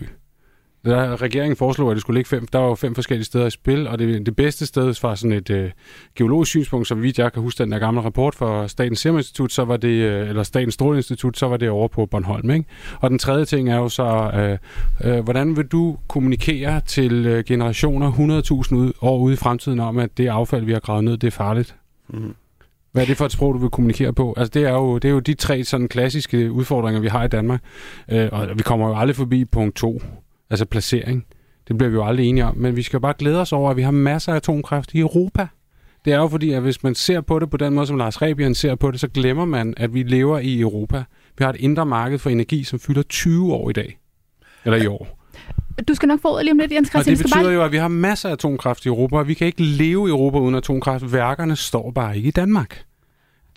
Der, regeringen foreslog, at det skulle ligge fem, der var jo fem forskellige steder i spil, og det, det bedste sted fra sådan et øh, geologisk synspunkt, som vidt jeg kan huske den der gamle rapport fra Statens Serum Institut, så var det, øh, eller Statens Stråleinstitut, så var det over på Bornholm. Ikke? Og den tredje ting er jo så, øh, øh, hvordan vil du kommunikere til øh, generationer 100.000 ud, år ude i fremtiden om, at det affald, vi har gravet ned, det er farligt? Mm. Hvad er det for et sprog, du vil kommunikere på? Altså, det er jo, det er jo de tre sådan klassiske udfordringer, vi har i Danmark. Øh, og vi kommer jo aldrig forbi punkt to, altså placering. Det bliver vi jo aldrig enige om. Men vi skal jo bare glæde os over, at vi har masser af atomkraft i Europa. Det er jo fordi, at hvis man ser på det på den måde, som Lars Rebien ser på det, så glemmer man, at vi lever i Europa. Vi har et indre marked for energi, som fylder 20 år i dag. Eller i år. Du skal nok få ordet lige om lidt, Jens Og Christian. det Vi skal betyder bare... jo, at vi har masser af atomkraft i Europa, og vi kan ikke leve i Europa uden atomkraft. Værkerne står bare ikke i Danmark.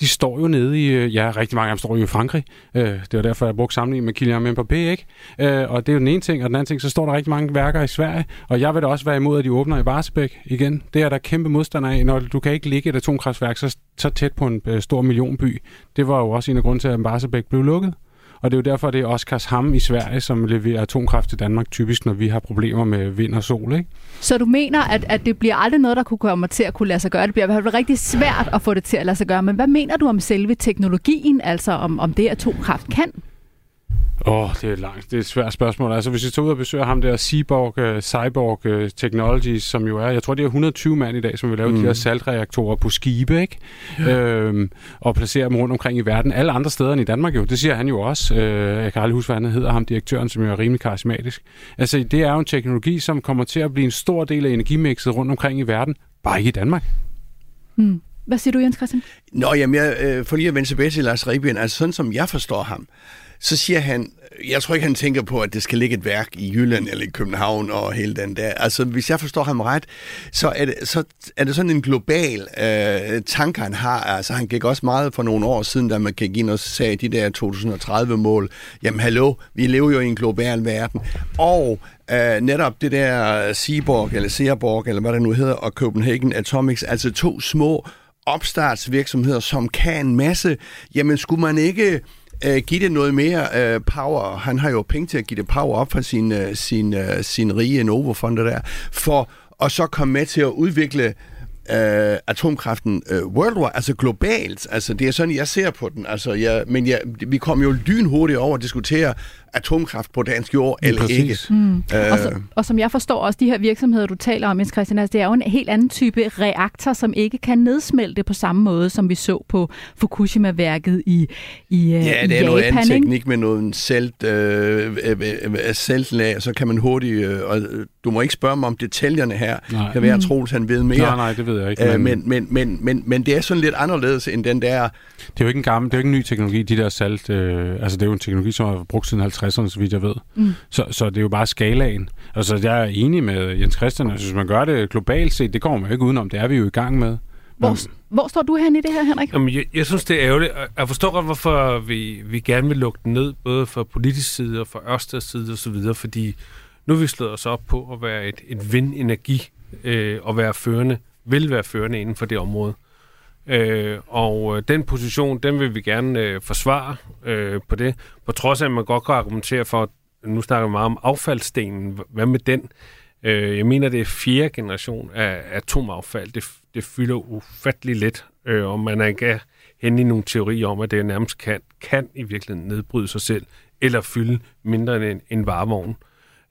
De står jo nede i, øh, ja, rigtig mange af dem står jo i Frankrig. Øh, Det var derfor, jeg brugte sammenligning med Kylian Mbappé, ikke? Øh, Og det er jo den ene ting, og den anden ting, så står der rigtig mange værker i Sverige, og jeg vil da også være imod, at de åbner i Barsebæk igen. Det er der kæmpe modstander af, når du kan ikke ligge et atomkraftværk så, så tæt på en øh, stor millionby. Det var jo også en af grunden til, at Barsebæk blev lukket. Og det er jo derfor, det er Oskarshamn i Sverige, som leverer atomkraft til Danmark, typisk når vi har problemer med vind og sol, ikke? Så du mener, at, at det bliver aldrig noget, der kunne komme til at kunne lade sig gøre? Det bliver i hvert fald rigtig svært at få det til at lade sig gøre. Men hvad mener du om selve teknologien, altså om, om det atomkraft kan? Åh, oh, det er langt. Det er et svært spørgsmål. Altså, hvis jeg tager ud og besøger ham der, Cyborg, uh, Cyborg uh, Technologies, som jo er, jeg tror, det er 120 mand i dag, som vil lave mm. de her saltreaktorer på skibe, ikke? Ja. Øhm, og placere dem rundt omkring i verden. Alle andre steder end i Danmark jo. Det siger han jo også. Uh, jeg kan aldrig huske, hvad han hedder, ham direktøren, som jo er rimelig karismatisk. Altså, det er jo en teknologi, som kommer til at blive en stor del af energimixet rundt omkring i verden. Bare ikke i Danmark. Mm. Hvad siger du, Jens Christian? Nå, jamen, jeg, øh, for lige at vende tilbage til Lars Rebien, altså sådan som jeg forstår ham, så siger han, jeg tror ikke, han tænker på, at det skal ligge et værk i Jylland eller i København og hele den der. Altså, hvis jeg forstår ham ret, så er det, så er det sådan en global øh, tanke, han har. Altså, han gik også meget for nogle år siden, da man gik ind og sagde de der 2030-mål. Jamen, hallo, vi lever jo i en global verden. Og øh, netop det der Seaborg, eller Seaborg, eller hvad det nu hedder, og Copenhagen Atomics, altså to små opstartsvirksomheder, som kan en masse. Jamen, skulle man ikke øh, give det noget mere øh, power. Han har jo penge til at give det power op for sin, øh, sin, øh, sin rige Novo-fond der, for og så komme med til at udvikle uh, atomkraften øh, worldwide, altså globalt. Altså, det er sådan, jeg ser på den. Altså, jeg, men jeg, vi kom jo lynhurtigt over at diskutere atomkraft på dansk jord, ja, eller ikke. Mm. Øh. Og, så, og som jeg forstår også, de her virksomheder, du taler om, Jens Christian, altså, det er jo en helt anden type reaktor, som ikke kan nedsmelte på samme måde, som vi så på Fukushima-værket i, i Ja, det er Japan, noget anden ikke? teknik med noget salt, øh, øh, øh, saltlag, så kan man hurtigt, øh, og du må ikke spørge mig om detaljerne her, Nej. kan være, Mm. at Troels han ved mere. Nej, nej, det ved jeg ikke. Øh, men, men, men, men, men det er sådan lidt anderledes end den der... Det er jo ikke en gammel, det er jo ikke en ny teknologi, de der salt, øh, altså det er jo en teknologi, som har brugt siden 50'erne, så vidt jeg ved. Mm. Så, så det er jo bare skalaen. Altså jeg er enig med Jens Christian, altså hvis man gør det globalt set, det kommer man jo ikke udenom, det er vi jo i gang med. Hvor, hvor står du hen i det her, Henrik? Jamen, jeg, jeg synes, det er ærgerligt. Jeg forstår godt, hvorfor vi, vi gerne vil lukke den ned, både fra politisk side og fra Ørsteds side osv., fordi nu har vi slået os op på at være et, et vindenergi øh, og være førende, vil være førende inden for det område. Øh, og øh, den position, den vil vi gerne øh, forsvare øh, på det, på trods af, at man godt kan argumentere for, at nu snakker vi meget om affaldsstenen, hvad med den? Øh, jeg mener, det er fjerde generation af atomaffald. Det, det fylder ufattelig let, øh, og man er ikke hen i nogle teorier om, at det nærmest kan, kan i virkeligheden nedbryde sig selv, eller fylde mindre end en, en varevogn.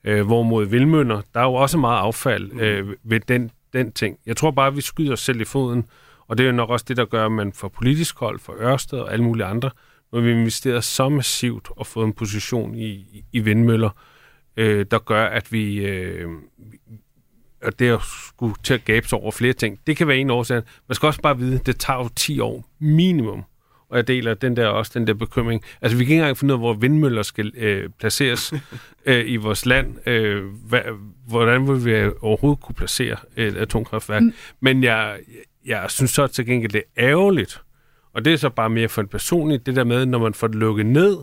Øh, hvorimod vildmønder, der er jo også meget affald øh, ved den, den ting. Jeg tror bare, at vi skyder os selv i foden, og det er jo nok også det, der gør, at man fra politisk hold, fra Ørsted og alle mulige andre, når vi investerer så massivt og fået en position i, i, vindmøller, øh, der gør, at vi... Øh, og det jo skulle til at gabe sig over flere ting. Det kan være en årsag. Man skal også bare vide, at det tager jo 10 år minimum. Og jeg deler den der også den der bekymring. Altså, vi kan ikke engang finde ud af, hvor vindmøller skal øh, placeres øh, i vores land. Øh, hvordan vil vi overhovedet kunne placere et atomkraftværk? Mm. Men jeg, jeg synes så til gengæld, det er ærgerligt. Og det er så bare mere for en personligt, det der med, når man får det lukket ned,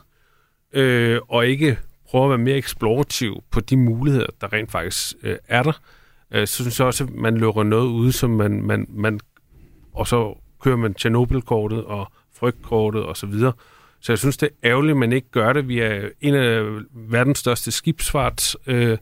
øh, og ikke prøver at være mere eksplorativ på de muligheder, der rent faktisk øh, er der, øh, så synes jeg også, at man lukker noget ude, som man, man, man og så kører man Tjernobyl-kortet og frygtkortet og så videre. Så jeg synes, det er ærgerligt, at man ikke gør det. Vi er en af verdens største skibsfart. Øh,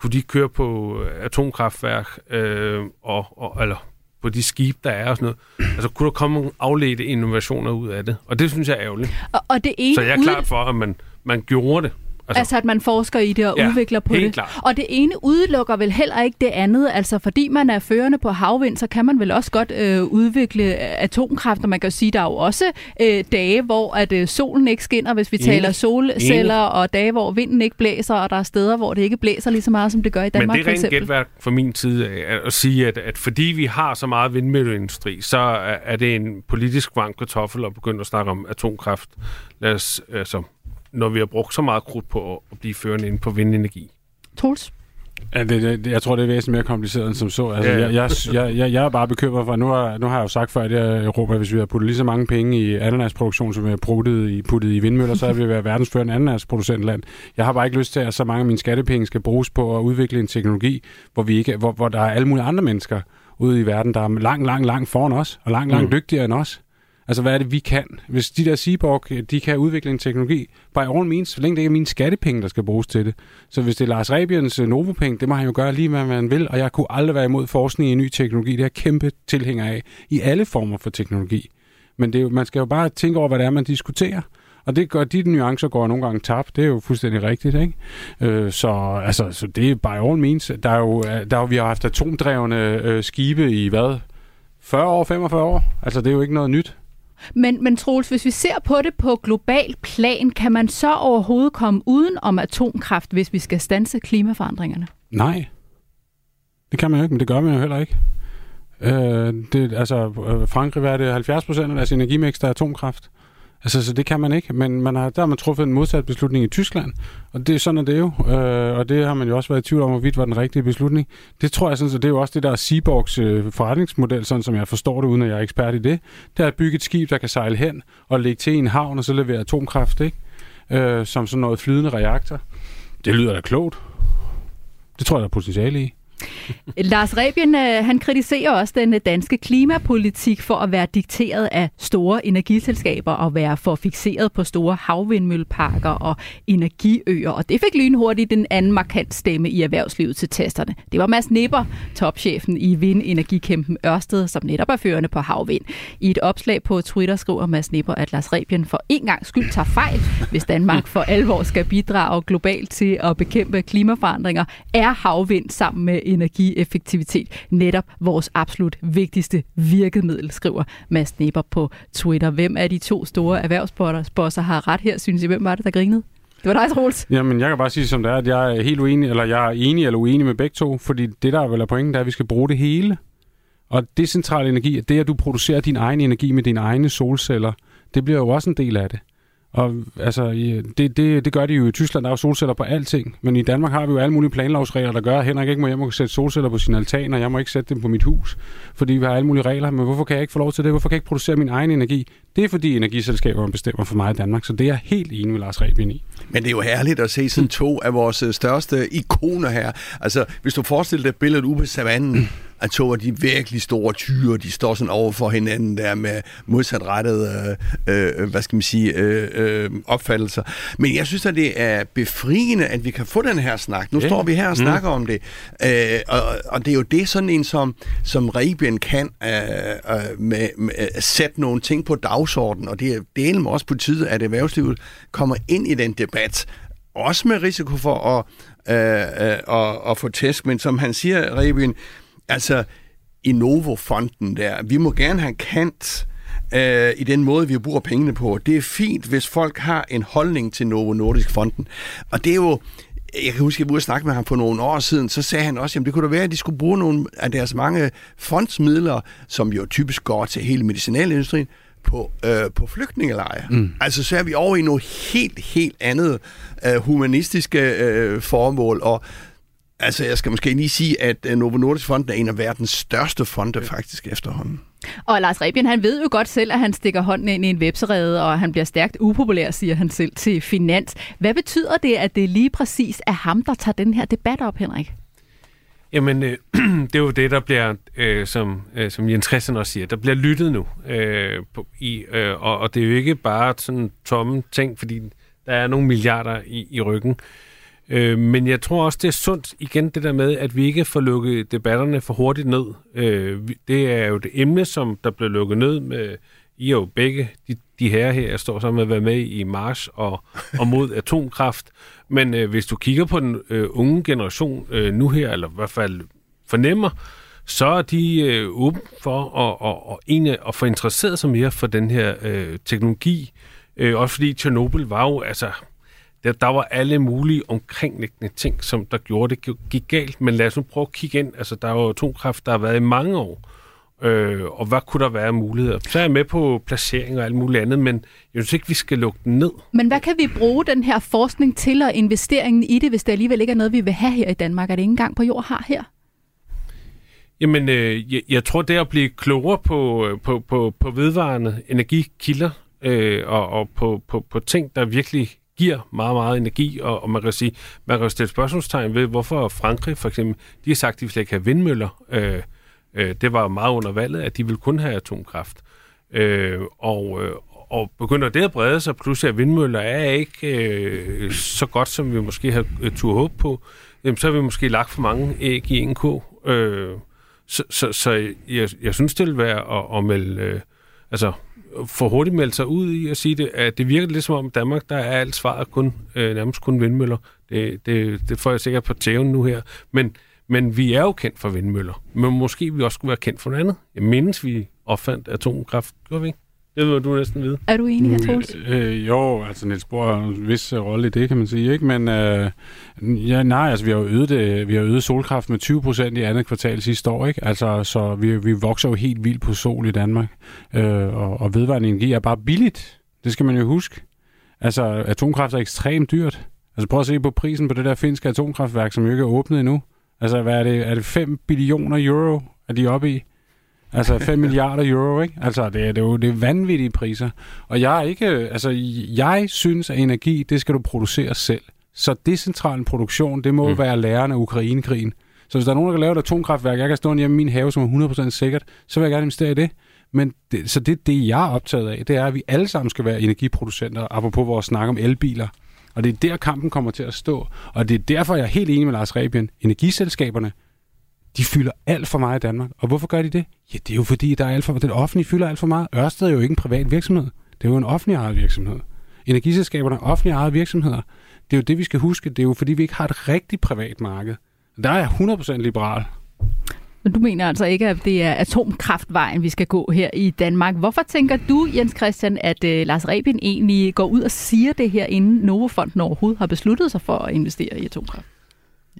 kunne de køre på øh, atomkraftværk, øh, og, og, eller på de skib, der er og sådan noget. Altså, kunne der komme nogle afledte innovationer ud af det? Og det synes jeg er ærgerligt. Og, og det ene Så jeg er klar for, at man, man gjorde det. Altså, altså at man forsker i det og Ja, udvikler på det. klart. Og det ene udelukker vel heller ikke det andet. Altså fordi man er førende på havvind, så kan man vel også godt øh, udvikle atomkraft. Og man kan jo sige, der er jo også øh, dage, hvor at øh, solen ikke skinner, hvis vi Enig. taler solceller, og dage, hvor vinden ikke blæser, og der er steder, hvor det ikke blæser lige så meget, som det gør i Danmark Men det for er rent gætværk fra min at, at sige, at, at fordi vi har så meget vindmølleindustri, så er, er det en politisk varm kartoffel at begynde at snakke om atomkraft. Lad os, altså, når vi har brugt så meget krudt på at, blive førende inden på vindenergi. Troels? Ja, det, det, jeg tror, det er væsentligt mere kompliceret end som så. Altså, Ja, jeg, jeg, jeg, jeg, er bare bekymret for, nu har, nu har jeg jo sagt før, at jeg Europa, hvis vi har puttet lige så mange penge i ananasproduktion, som vi har puttet i, puttet i vindmøller, så er vi været verdensførende ananasproducentland. Jeg har bare ikke lyst til, at så mange af mine skattepenge skal bruges på at udvikle en teknologi, hvor, vi ikke, hvor, hvor der er alle mulige andre mennesker ude i verden, der er langt, langt, langt foran os, og langt, langt Mm. dygtigere end os. Altså, hvad er det, vi kan? Hvis de der Seaborg, øh, de kan udvikle en teknologi, by all means, så længe det ikke er mine skattepenge, der skal bruges til det. Så hvis det er Lars Rebiens øh, Novopenge, det må han jo gøre lige, hvad man vil, og jeg kunne aldrig være imod forskning i ny teknologi. Det er jeg kæmpe tilhænger af, i alle former for teknologi. Men det er jo, man skal jo bare tænke over, hvad det er, man diskuterer. Og Og det gør, de nuancer går nogle gange tabt. Det er jo fuldstændig rigtigt, ikke? Øh, så, altså, så det er by all means. Der er jo, øh, der er jo, vi har haft atomdrevne øh, skibe i hvad? 40 år, 45 år? Altså, det er jo ikke noget nyt. Men, men Troels, hvis vi ser på det på global plan, kan man så overhovedet komme uden om atomkraft, hvis vi skal stanse klimaforandringerne? Nej. Det kan man jo ikke, men det gør man jo heller ikke. Øh, det, altså, øh, Frankrig, hvad er det, 70 procent af deres energimix, der er atomkraft. Altså, så det kan man ikke, men man har, der har man truffet en modsat beslutning i Tyskland, og det er sådan, er det er jo, øh, og det har man jo også været i tvivl om, hvorvidt var den rigtige beslutning. Det tror jeg sådan, så det er jo også det der Seaborgs øh, forretningsmodel, sådan som jeg forstår det, uden at jeg er ekspert i det, det er at bygge et skib, der kan sejle hen og lægge til en havn, og så levere atomkraft, ikke? Øh, som sådan noget flydende reaktor. Det lyder da klogt. Det tror jeg, der er potentiale i. Lars Rebien, øh, han kritiserer også den øh, danske klimapolitik for at være dikteret af store energiselskaber og være for fixeret på store havvindmølleparker og energiøer. Og det fik lynhurtigt den anden markant stemme i erhvervslivet til tasterne. Det var Mads Nipper, topchefen i vindenergikæmpen Ørsted, som netop er førende på havvind. I et opslag på Twitter skriver Mads Nipper, at Lars Rebien for en gang skyld tager fejl, hvis Danmark for alvor skal bidrage globalt til at bekæmpe klimaforandringer, er havvind sammen med energieffektivitet netop vores absolut vigtigste virkemiddel, skriver Mads Neber på Twitter. Hvem af de to store erhvervsbosser har ret her, synes I? Hvem var det, der grinede? Det var dig, Troels. Jamen, jeg kan bare sige som det er, at jeg er helt uenig, eller jeg er enig eller uenig med begge to, fordi det, der er vel er pointen, det er, at vi skal bruge det hele. Og decentral energi, det at du producerer din egen energi med dine egne solceller, det bliver jo også en del af det. Og altså, det, det, det gør de jo i Tyskland. Der er jo solceller på alting. Men i Danmark har vi jo alle mulige planlovsregler, der gør, at Henrik ikke må hjem og sætte solceller på sin altan, og jeg må ikke sætte dem på mit hus. Fordi vi har alle mulige regler. Men hvorfor kan jeg ikke få lov til det? Hvorfor kan jeg ikke producere min egen energi? Det er fordi energiselskaberne bestemmer for mig i Danmark. Så det er jeg helt enig med Lars Rebien i. Men det er jo herligt at se sådan to af vores største ikoner her. Altså, hvis du forestiller dig billedet ude på savannen, at to af de virkelig store tyre, de står sådan over for hinanden der med modsatrettede, øh, øh, hvad skal man sige, øh, øh, opfattelser. Men jeg synes, at det er befriende, at vi kan få den her snak. Nu yeah. står vi her og mm. snakker mm. om det. Øh, og, og det er jo det, sådan en som, som Rebien kan øh, øh, med, med at sætte nogle ting på dagsordenen, og det er delen også på tide, at erhvervslivet kommer ind i den debat, også med risiko for at, øh, øh, at, at få tæsk, men som han siger, Rebien, altså Innovo-fonden der, vi må gerne have kant øh, i den måde, vi bruger pengene på. Det er fint, hvis folk har en holdning til Novo Nordisk Fonden. Og det er jo, jeg kan huske, at jeg var snakke med ham for nogle år siden, så sagde han også, at det kunne da være, at de skulle bruge nogle af deres mange fondsmidler, som jo typisk går til hele medicinalindustrien, på, øh, på flygtningelejre. Mm. Altså så er vi over i noget helt, helt andet øh, humanistiske øh, formål, og Altså, jeg skal måske lige sige, at øh, Novo Nordisk Fond er en af verdens største fonde faktisk efterhånden. Og Lars Rebien, han ved jo godt selv, at han stikker hånden ind i en webserede, og han bliver stærkt upopulær, siger han selv til Finans. Hvad betyder det, at det lige præcis er ham, der tager den her debat op, Henrik? Jamen, øh, det er jo det, der bliver, øh, som, øh, som Jens Christian også siger, der bliver lyttet nu. Øh, på, i, øh, og, og det er jo ikke bare sådan tomme ting, fordi der er nogle milliarder i, i ryggen. Øh, Øh, men jeg tror også, det er sundt igen det der med, at vi ikke får lukket debatterne for hurtigt ned. Øh, det er jo det emne, som der blev lukket ned med, I er jo begge, de, de her her, jeg står sammen med at være med i Mars og, og mod atomkraft. Men øh, hvis du kigger på den øh, unge generation øh, nu her, eller i hvert fald fornemmer, så er de øh, åbne for at, at, at, egentlig at få interesseret sig mere for den her øh, teknologi. Øh, også fordi Tjernobyl var jo, altså, der, der var alle mulige omkringliggende ting, som der gjorde det gik galt. Men lad os nu prøve at kigge ind. Altså, der er jo atomkraft, der har været i mange år. Øh, og hvad kunne der være muligheder? Så er jeg med på placering og alt muligt andet, men jeg synes ikke, vi skal lukke den ned. Men hvad kan vi bruge den her forskning til og investeringen i det, hvis det alligevel ikke er noget, vi vil have her i Danmark? Er det ikke engang på jord har her? Jamen, øh, jeg, jeg tror, det at blive klogere på, øh, på, på, på vedvarende energikilder øh, og, og på, på, på ting, der virkelig giver meget, meget energi, og, og man kan sige, man kan stille spørgsmålstegn ved, hvorfor Frankrig for eksempel, de har sagt, at de vil slet ikke have vindmøller. Øh, øh, det var meget under valget, at de ville kun have atomkraft. Øh, og, øh, og begynder det at brede sig, pludselig at vindmøller er ikke øh, så godt, som vi måske har øh, tur håb på, jamen, så har vi måske lagt for mange æg i en ko. Øh, så så, så jeg, jeg synes, det vil være at, at melde... Øh, altså, for hurtigt melde sig ud i at sige det, at det virker lidt som om Danmark, der er alt svaret kun, øh, nærmest kun vindmøller. Det, det, det får jeg sikkert på tæven nu her. Men, men vi er jo kendt for vindmøller. Men måske vi også skulle være kendt for noget andet. Jeg mindes, vi opfandt atomkraft. Gjorde vi ikke? Det ved du næsten vide. Er du enig her, Troels? Øh, jo, altså Niels Bohr har en vis øh, rolle i det, kan man sige, ikke? Men øh, ja, nej, altså vi har jo øget, det, vi har øget solkraft med 20 procent i andet kvartal sidste år, ikke? Altså, så vi, vi vokser jo helt vildt på sol i Danmark. Øh, og, og vedvarende energi er bare billigt. Det skal man jo huske. Altså, atomkraft er ekstremt dyrt. Altså, prøv at se på prisen på det der finske atomkraftværk, som jo ikke er åbnet endnu. Altså, hvad er det? Er det 5 billioner euro, er de oppe i? Altså 5 milliarder euro, ikke? Altså, det er, det er jo det er vanvittige priser. Og jeg er ikke... Altså, jeg synes, at energi, det skal du producere selv. Så decentral produktion, det må mm. være lærerne af Ukrainekrigen. Så hvis der er nogen, der kan lave et atomkraftværk, jeg kan stå hjemme i min have, som er 100% sikkert, så vil jeg gerne investere i det. Men det, så det, det, jeg er optaget af, det er, at vi alle sammen skal være energiproducenter, apropos vores snak om elbiler. Og det er der, kampen kommer til at stå. Og det er derfor, jeg er helt enig med Lars Rebien. Energiselskaberne, de fylder alt for meget i Danmark. Og hvorfor gør de det? Ja, det er jo fordi, der er alt for, den offentlige fylder alt for meget. Ørsted er jo ikke en privat virksomhed. Det er jo en offentlig ejet virksomhed. Energiselskaberne er offentlig ejet virksomheder. Det er jo det, vi skal huske. Det er jo fordi, vi ikke har et rigtigt privat marked. Der er jeg 100% liberal. Men du mener altså ikke, at det er atomkraftvejen, vi skal gå her i Danmark. Hvorfor tænker du, Jens Christian, at uh, Lars Rebien egentlig går ud og siger det her, inden Novofonden overhovedet har besluttet sig for at investere i atomkraft?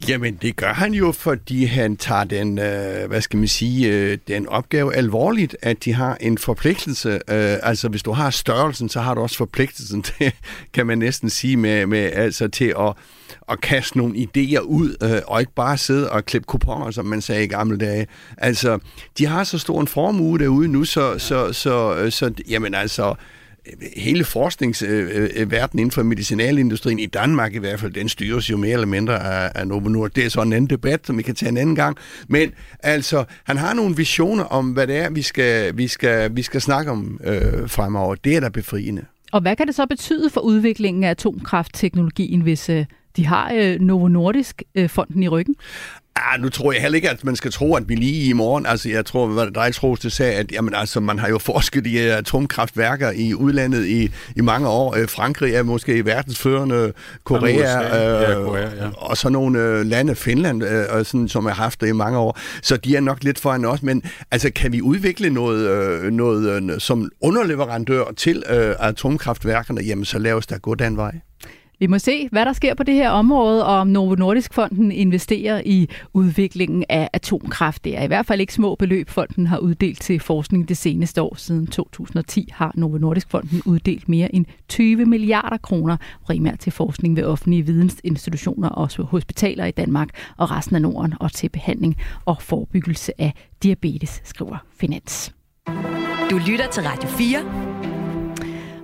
Jamen, det gør han jo, fordi han tager den, øh, hvad skal man sige, øh, den opgave alvorligt, at de har en forpligtelse. Øh, altså, hvis du har størrelsen, så har du også forpligtelsen til, kan man næsten sige, med, med altså til at, at kaste nogle idéer ud, øh, og ikke bare sidde og klippe kuponer, som man sagde i gamle dage. Altså, de har så stor en formue derude nu, så, så, så, så, så jamen altså, hele forskningsverdenen inden for medicinalindustrien, i Danmark i hvert fald, den styres jo mere eller mindre af, af Novo Nordisk. Det er så en anden debat, som vi kan tage en anden gang. Men altså, han har nogle visioner om, hvad det er, vi skal, vi skal, vi skal snakke om øh, fremover. Det er da befriende. Og hvad kan det så betyde for udviklingen af atomkraftteknologien, hvis øh, de har øh, Novo Nordisk øh, fonden i ryggen? Ah, nu tror jeg heller ikke, at man skal tro, at vi lige i morgen, altså jeg tror, hvad det dig, Troels, det sagde, at jamen, altså, man har jo forsket i atomkraftværker i udlandet i, i mange år. Øh, Frankrig er måske verdensførende, Korea, USA, ja, Korea ja. og så nogle øh, lande, Finland, øh, og sådan, som har haft det i mange år. Så de er nok lidt foran os, men altså, kan vi udvikle noget, øh, noget øh, som underleverandør til øh, atomkraftværkerne, jamen så lad os da gå den vej. Vi må se, hvad der sker på det her område, og om Novo Nordisk Fonden investerer i udviklingen af atomkraft. Det er i hvert fald ikke små beløb, fonden har uddelt til forskning det seneste år. Siden 2010 har Novo Nordisk Fonden uddelt mere end 20 milliarder kroner, primært til forskning ved offentlige vidensinstitutioner, også hospitaler i Danmark og resten af Norden, og til behandling og forebyggelse af diabetes, skriver Finans. Du lytter til Radio 4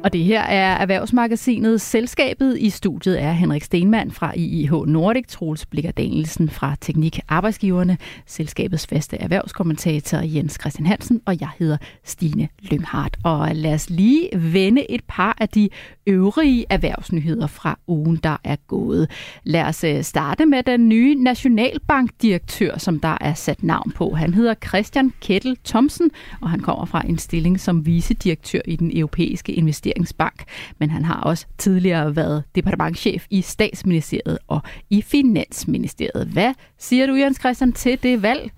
og det her er Erhvervsmagasinet Selskabet. I studiet er Henrik Stenmann fra IIH Nordic, Troels Blikker Danielsen fra Teknik Arbejdsgiverne, selskabets faste erhvervskommentator Jens Christian Hansen, og jeg hedder Stine Lømhardt. Og lad os lige vende et par af de øvrige erhvervsnyheder fra ugen, der er gået. Lad os øh, starte med den nye Nationalbankdirektør, som der er sat navn på. Han hedder Christian Kettel Thomsen, og han kommer fra en stilling som vicedirektør i den europæiske investeringsbank. Men han har også tidligere været departementchef i statsministeriet og i finansministeriet. Hvad siger du, Jens Christian, til det valg?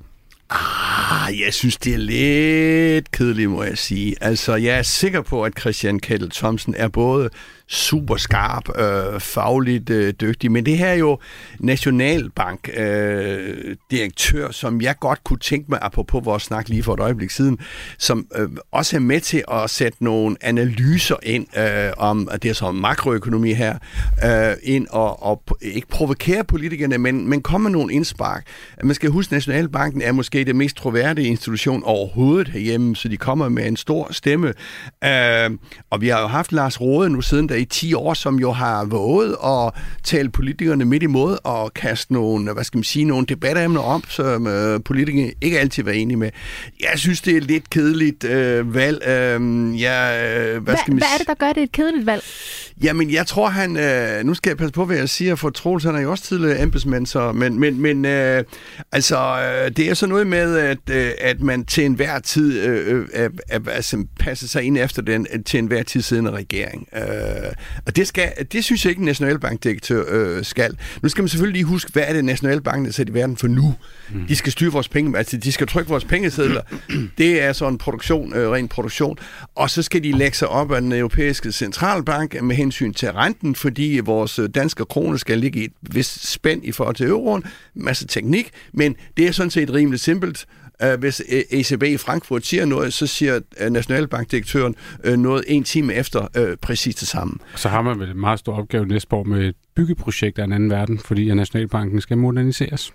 Ah, jeg synes, det er lidt kedeligt, må jeg sige. Altså, jeg er sikker på, at Christian Kettel Thomsen er både super skarp, øh, fagligt øh, dygtig. Men det her er jo Nationalbank øh, direktør, som jeg godt kunne tænke mig, apropos vores snak lige for et øjeblik siden, som øh, også er med til at sætte nogle analyser ind øh, om, det er så makroøkonomi her, øh, ind og, og ikke provokere politikerne, men, men komme med nogle indspark. Man skal huske, at Nationalbanken er måske det mest troværdige institution overhovedet herhjemme, så de kommer med en stor stemme. Øh, og vi har jo haft Lars Rode nu siden, da i 10 år, som jo har våget at tale politikerne midt i måde og kaste nogle, hvad skal man sige, nogle debatemner om, som øh, politikerne ikke altid var enige med. Jeg synes, det er lidt kedeligt øh, valg. Øh, ja, øh, hvad, skal man... hvad er det, der gør det et kedeligt valg? Jamen, jeg tror, han... Øh, nu skal jeg passe på, hvad jeg siger, for Troels, han er jo også tidligere embedsmand, så... Men, men, men øh, altså, øh, det er så noget med, at øh, at man til enhver tid øh, øh, altså, passer sig ind efter den øh, til enhver tid siddende regering. Øh, og det, skal, det synes jeg ikke, en nationalbankdirektør øh, skal. Nu skal man selvfølgelig lige huske, hvad er det, Nationalbanken er sat i verden for nu? Mm. De skal styre vores penge, altså de skal trykke vores pengesedler. det er sådan en produktion, øh, ren produktion. Og så skal de lægge sig op af den europæiske centralbank med hensyn til renten, fordi vores danske krone skal ligge i et vist spænd i forhold til euroen. Masse teknik, men det er sådan set rimelig simpelt. Uh, hvis ECB i Frankfurt siger noget, så siger uh, Nationalbankdirektøren uh, noget en time efter præcis det samme. Så har man vel en meget stor opgave næste år med et byggeprojekt af en anden verden, fordi Nationalbanken skal moderniseres.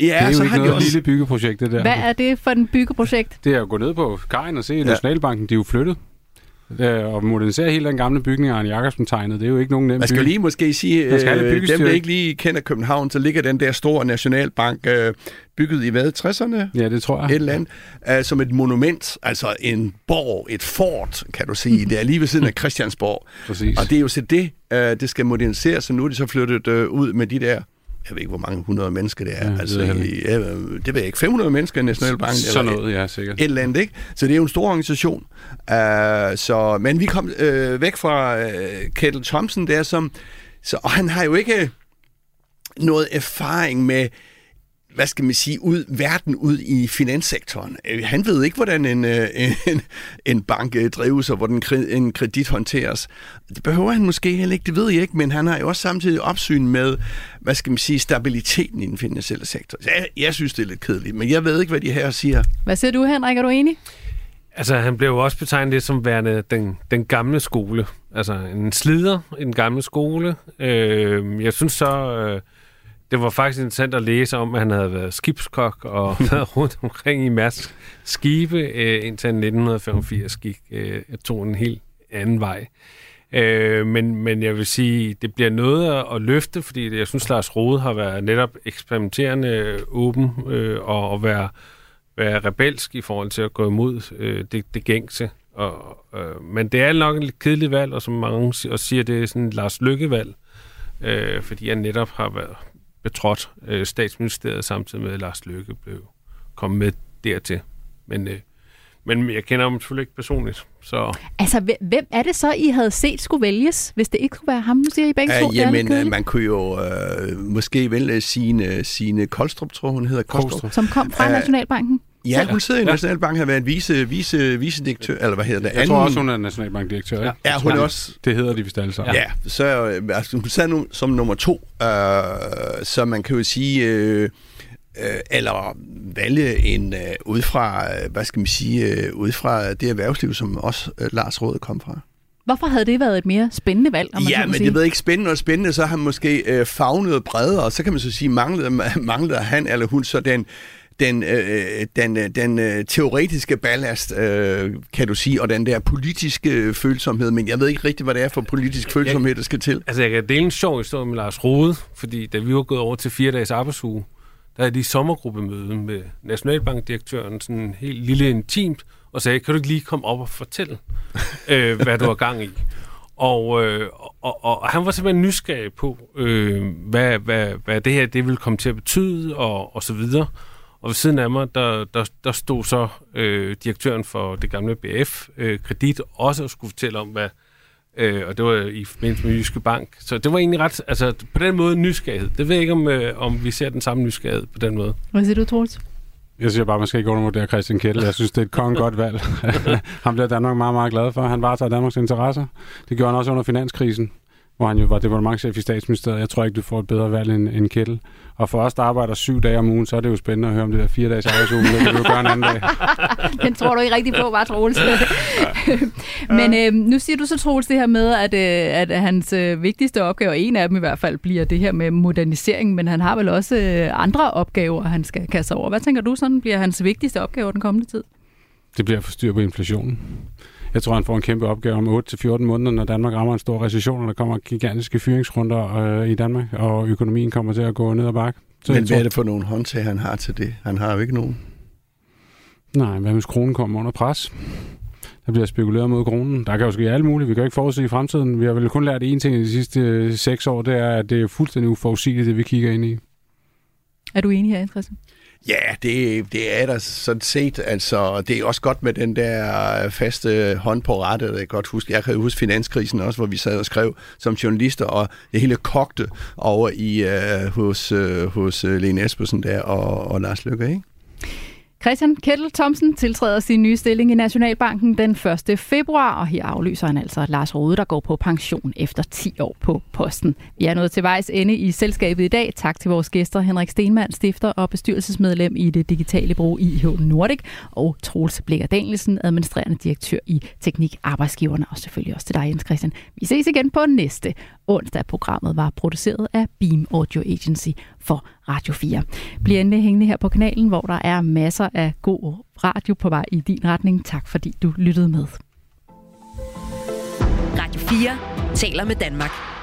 Ja, det er jo så ikke har de noget også... lille byggeprojekt, det der. Hvad er det for en byggeprojekt? Det er at gå ned på kajen og se, at Nationalbanken, de er jo flyttet. Øh, og modernisere hele den gamle bygning, Arne Jacobsen tegnede, det er jo ikke nogen nem Man skal bygge. lige måske sige, skal øh, dem der ikke lige kender København, så ligger den der store nationalbank øh, bygget i hvad, 60'erne? Ja, det tror jeg. Et eller andet, øh, som et monument, altså en borg, et fort, kan du sige. Det er lige ved siden af Christiansborg. Præcis. Og det er jo så det, øh, det skal moderniseres, så nu er de så flyttet øh, ud med de der jeg ved ikke, hvor mange hundrede mennesker det er. Ja, det altså, i, ja, det ved jeg ikke. 500 mennesker i Nationalbanken? Sådan eller noget, ja, sikkert. et eller andet, ikke? Så det er jo en stor organisation. Uh, så, men vi kom uh, væk fra uh, Kettle Thompson der, som, så, og han har jo ikke noget erfaring med hvad skal man sige, ud, verden ud i finanssektoren. Øh, Han ved ikke, hvordan en, øh, en, en bank øh, drives, og hvordan en kredit håndteres. Det behøver han måske heller ikke, det ved jeg ikke, men han har jo også samtidig opsyn med, hvad skal man sige, stabiliteten i den finansielle sektor. Jeg, jeg synes, det er lidt kedeligt, men jeg ved ikke, hvad de her siger. Hvad siger du, Henrik? Er du enig? Altså, han blev jo også betegnet lidt som værende den, den gamle skole. Altså, en slider i den gamle skole. Øh, jeg synes så, øh, det var faktisk interessant at læse om, at han havde været skibskok og været rundt omkring i Mærsk skibe, øh, indtil han i 1985 gik, øh, tog en helt anden vej. Øh, men, men jeg vil sige, det bliver noget at, løfte, fordi jeg synes, Lars Rode har været netop eksperimenterende øh, åben øh, og, og være, være rebelsk i forhold til at gå imod øh, det, det gængse. Og, øh, men det er nok en lidt kedelig valg, og som mange si- også siger, det er sådan et Lars Lykke-valg, øh, fordi han netop har været betrådt øh, statsministeriet samtidig med, at Lars Lykke blev kommet med dertil. Men, øh, men jeg kender ham selvfølgelig ikke personligt, så... Altså, hvem- er det så, I havde set skulle vælges, hvis det ikke skulle være ham? Nu siger I begge to, lidt jamen, man kunne jo øh, måske vælge sine, sine Koldstrup, tror hun hedder. Koldstrup. Som kom fra Øh, Nationalbanken. Ja, hun sidder i. Nationalbanken, har været vice, vice, vicedirektør, eller hvad hedder det? Jeg tror også, hun er nationalbankdirektør, ikke? Ja, hun er også... Det hedder de vist alle sammen. Ja, så øh, altså, hun sad nu som nummer to, øh, så man kan jo sige, øh, øh, eller vælge en øh, ud fra, øh, hvad skal man sige, øh, ud fra det erhvervsliv, som også øh, Lars Råd kom fra. Hvorfor havde det været et mere spændende valg, om man Ja, men sige? det ved jeg ikke spændende og spændende, så har han måske øh, fagnet bredere, og så kan man så sige, manglede, manglede han eller hun så den, den, øh, den, øh, den øh, teoretiske ballast, øh, kan du sige, og den der politiske følsomhed, men jeg ved ikke rigtigt, hvad det er for politisk følsomhed, der skal til. Altså, jeg kan dele en sjov historie med Lars Rode, fordi da vi var gået over til fire dages arbejdsuge, der havde de sommergruppemøde med Nationalbankdirektøren, sådan helt lille intimt, og sagde, kan du ikke lige komme op og fortælle, øh, hvad du har gang i? Og, øh, og, og, og han var simpelthen nysgerrig på, øh, hvad, hvad, hvad det her det ville komme til at betyde, og, og så videre. Og ved siden af mig, der, der, der stod så øh, direktøren for det gamle BF, øh, Kredit, også og skulle fortælle om, hvad, Øh, og det var i forbindelse med Jyske Bank. Så det var egentlig ret, altså på den måde nysgerrighed. Det ved jeg ikke, om, øh, om vi ser den samme nysgerrighed på den måde. Hvad siger du, Troels? Jeg siger bare, at man skal ikke undervurdere Christian Kettel. Jeg synes, det er et kongen godt valg. han bliver Danmark meget, meget glad for. Han varetager Danmarks interesser. Det gjorde han også under finanskrisen, hvor han jo var departementchef i statsministeriet. Jeg tror ikke, du får et bedre valg end, end Kettel. Og for os, der arbejder syv dage om ugen, så er det jo spændende at høre om det der fire dages arbejdsuge. Det kan jo gøre en anden dag. Den tror du ikke rigtig på, var Troels. Men øh, nu siger du så, Troels, det her med, at, øh, at hans øh, vigtigste opgave, og en af dem i hvert fald, bliver det her med modernisering, men han har vel også øh, andre opgaver, han skal kaste over. Hvad tænker du sådan bliver hans vigtigste opgave den kommende tid? Det bliver at få styr på inflationen. Jeg tror, han får en kæmpe opgave om 8-14 måneder, når Danmark rammer en stor recession, og der kommer gigantiske fyringsrunder øh, i Danmark, og økonomien kommer til at gå ned ad bakke. Så Men hvad er det for nogle håndtag, han har til det? Han har jo ikke nogen. Nej, hvad hvis kronen kommer under pres? Der bliver spekuleret mod kronen. Der kan jo ske alt muligt. Vi kan jo ikke forudse i fremtiden. Vi har vel kun lært én ting i de sidste øh, seks år, det er, at det er fuldstændig uforudsigeligt, det vi kigger ind i. Er du enig her, Christian? Ja, det, det er der sådan set. Altså, det er også godt med den der faste hånd på rettet. Jeg kan godt huske, jeg kan huske finanskrisen også, hvor vi sad og skrev som journalister, og det hele kogte over i uh, hos, uh, hos øh, Lene Espersen der og, og Lars Lykke, ikke? Christian Kettel Thomsen tiltræder sin nye stilling i Nationalbanken den 1. februar, og her aflyser han altså Lars Rode, der går på pension efter 10 år på posten. Vi er nået til vejs ende i selskabet i dag. Tak til vores gæster Henrik Stenmann, stifter og bestyrelsesmedlem i det digitale brug IH Nordic, og Troels Blikker Danielsen, administrerende direktør i Teknik Arbejdsgiverne, og selvfølgelig også til dig, Jens Christian. Vi ses igen på næste onsdag. Programmet var produceret af Beam Audio Agency for Radio 4. Bliv endelig hængende her på kanalen, hvor der er masser af god radio på vej i din retning. Tak fordi du lyttede med. Radio 4 taler med Danmark.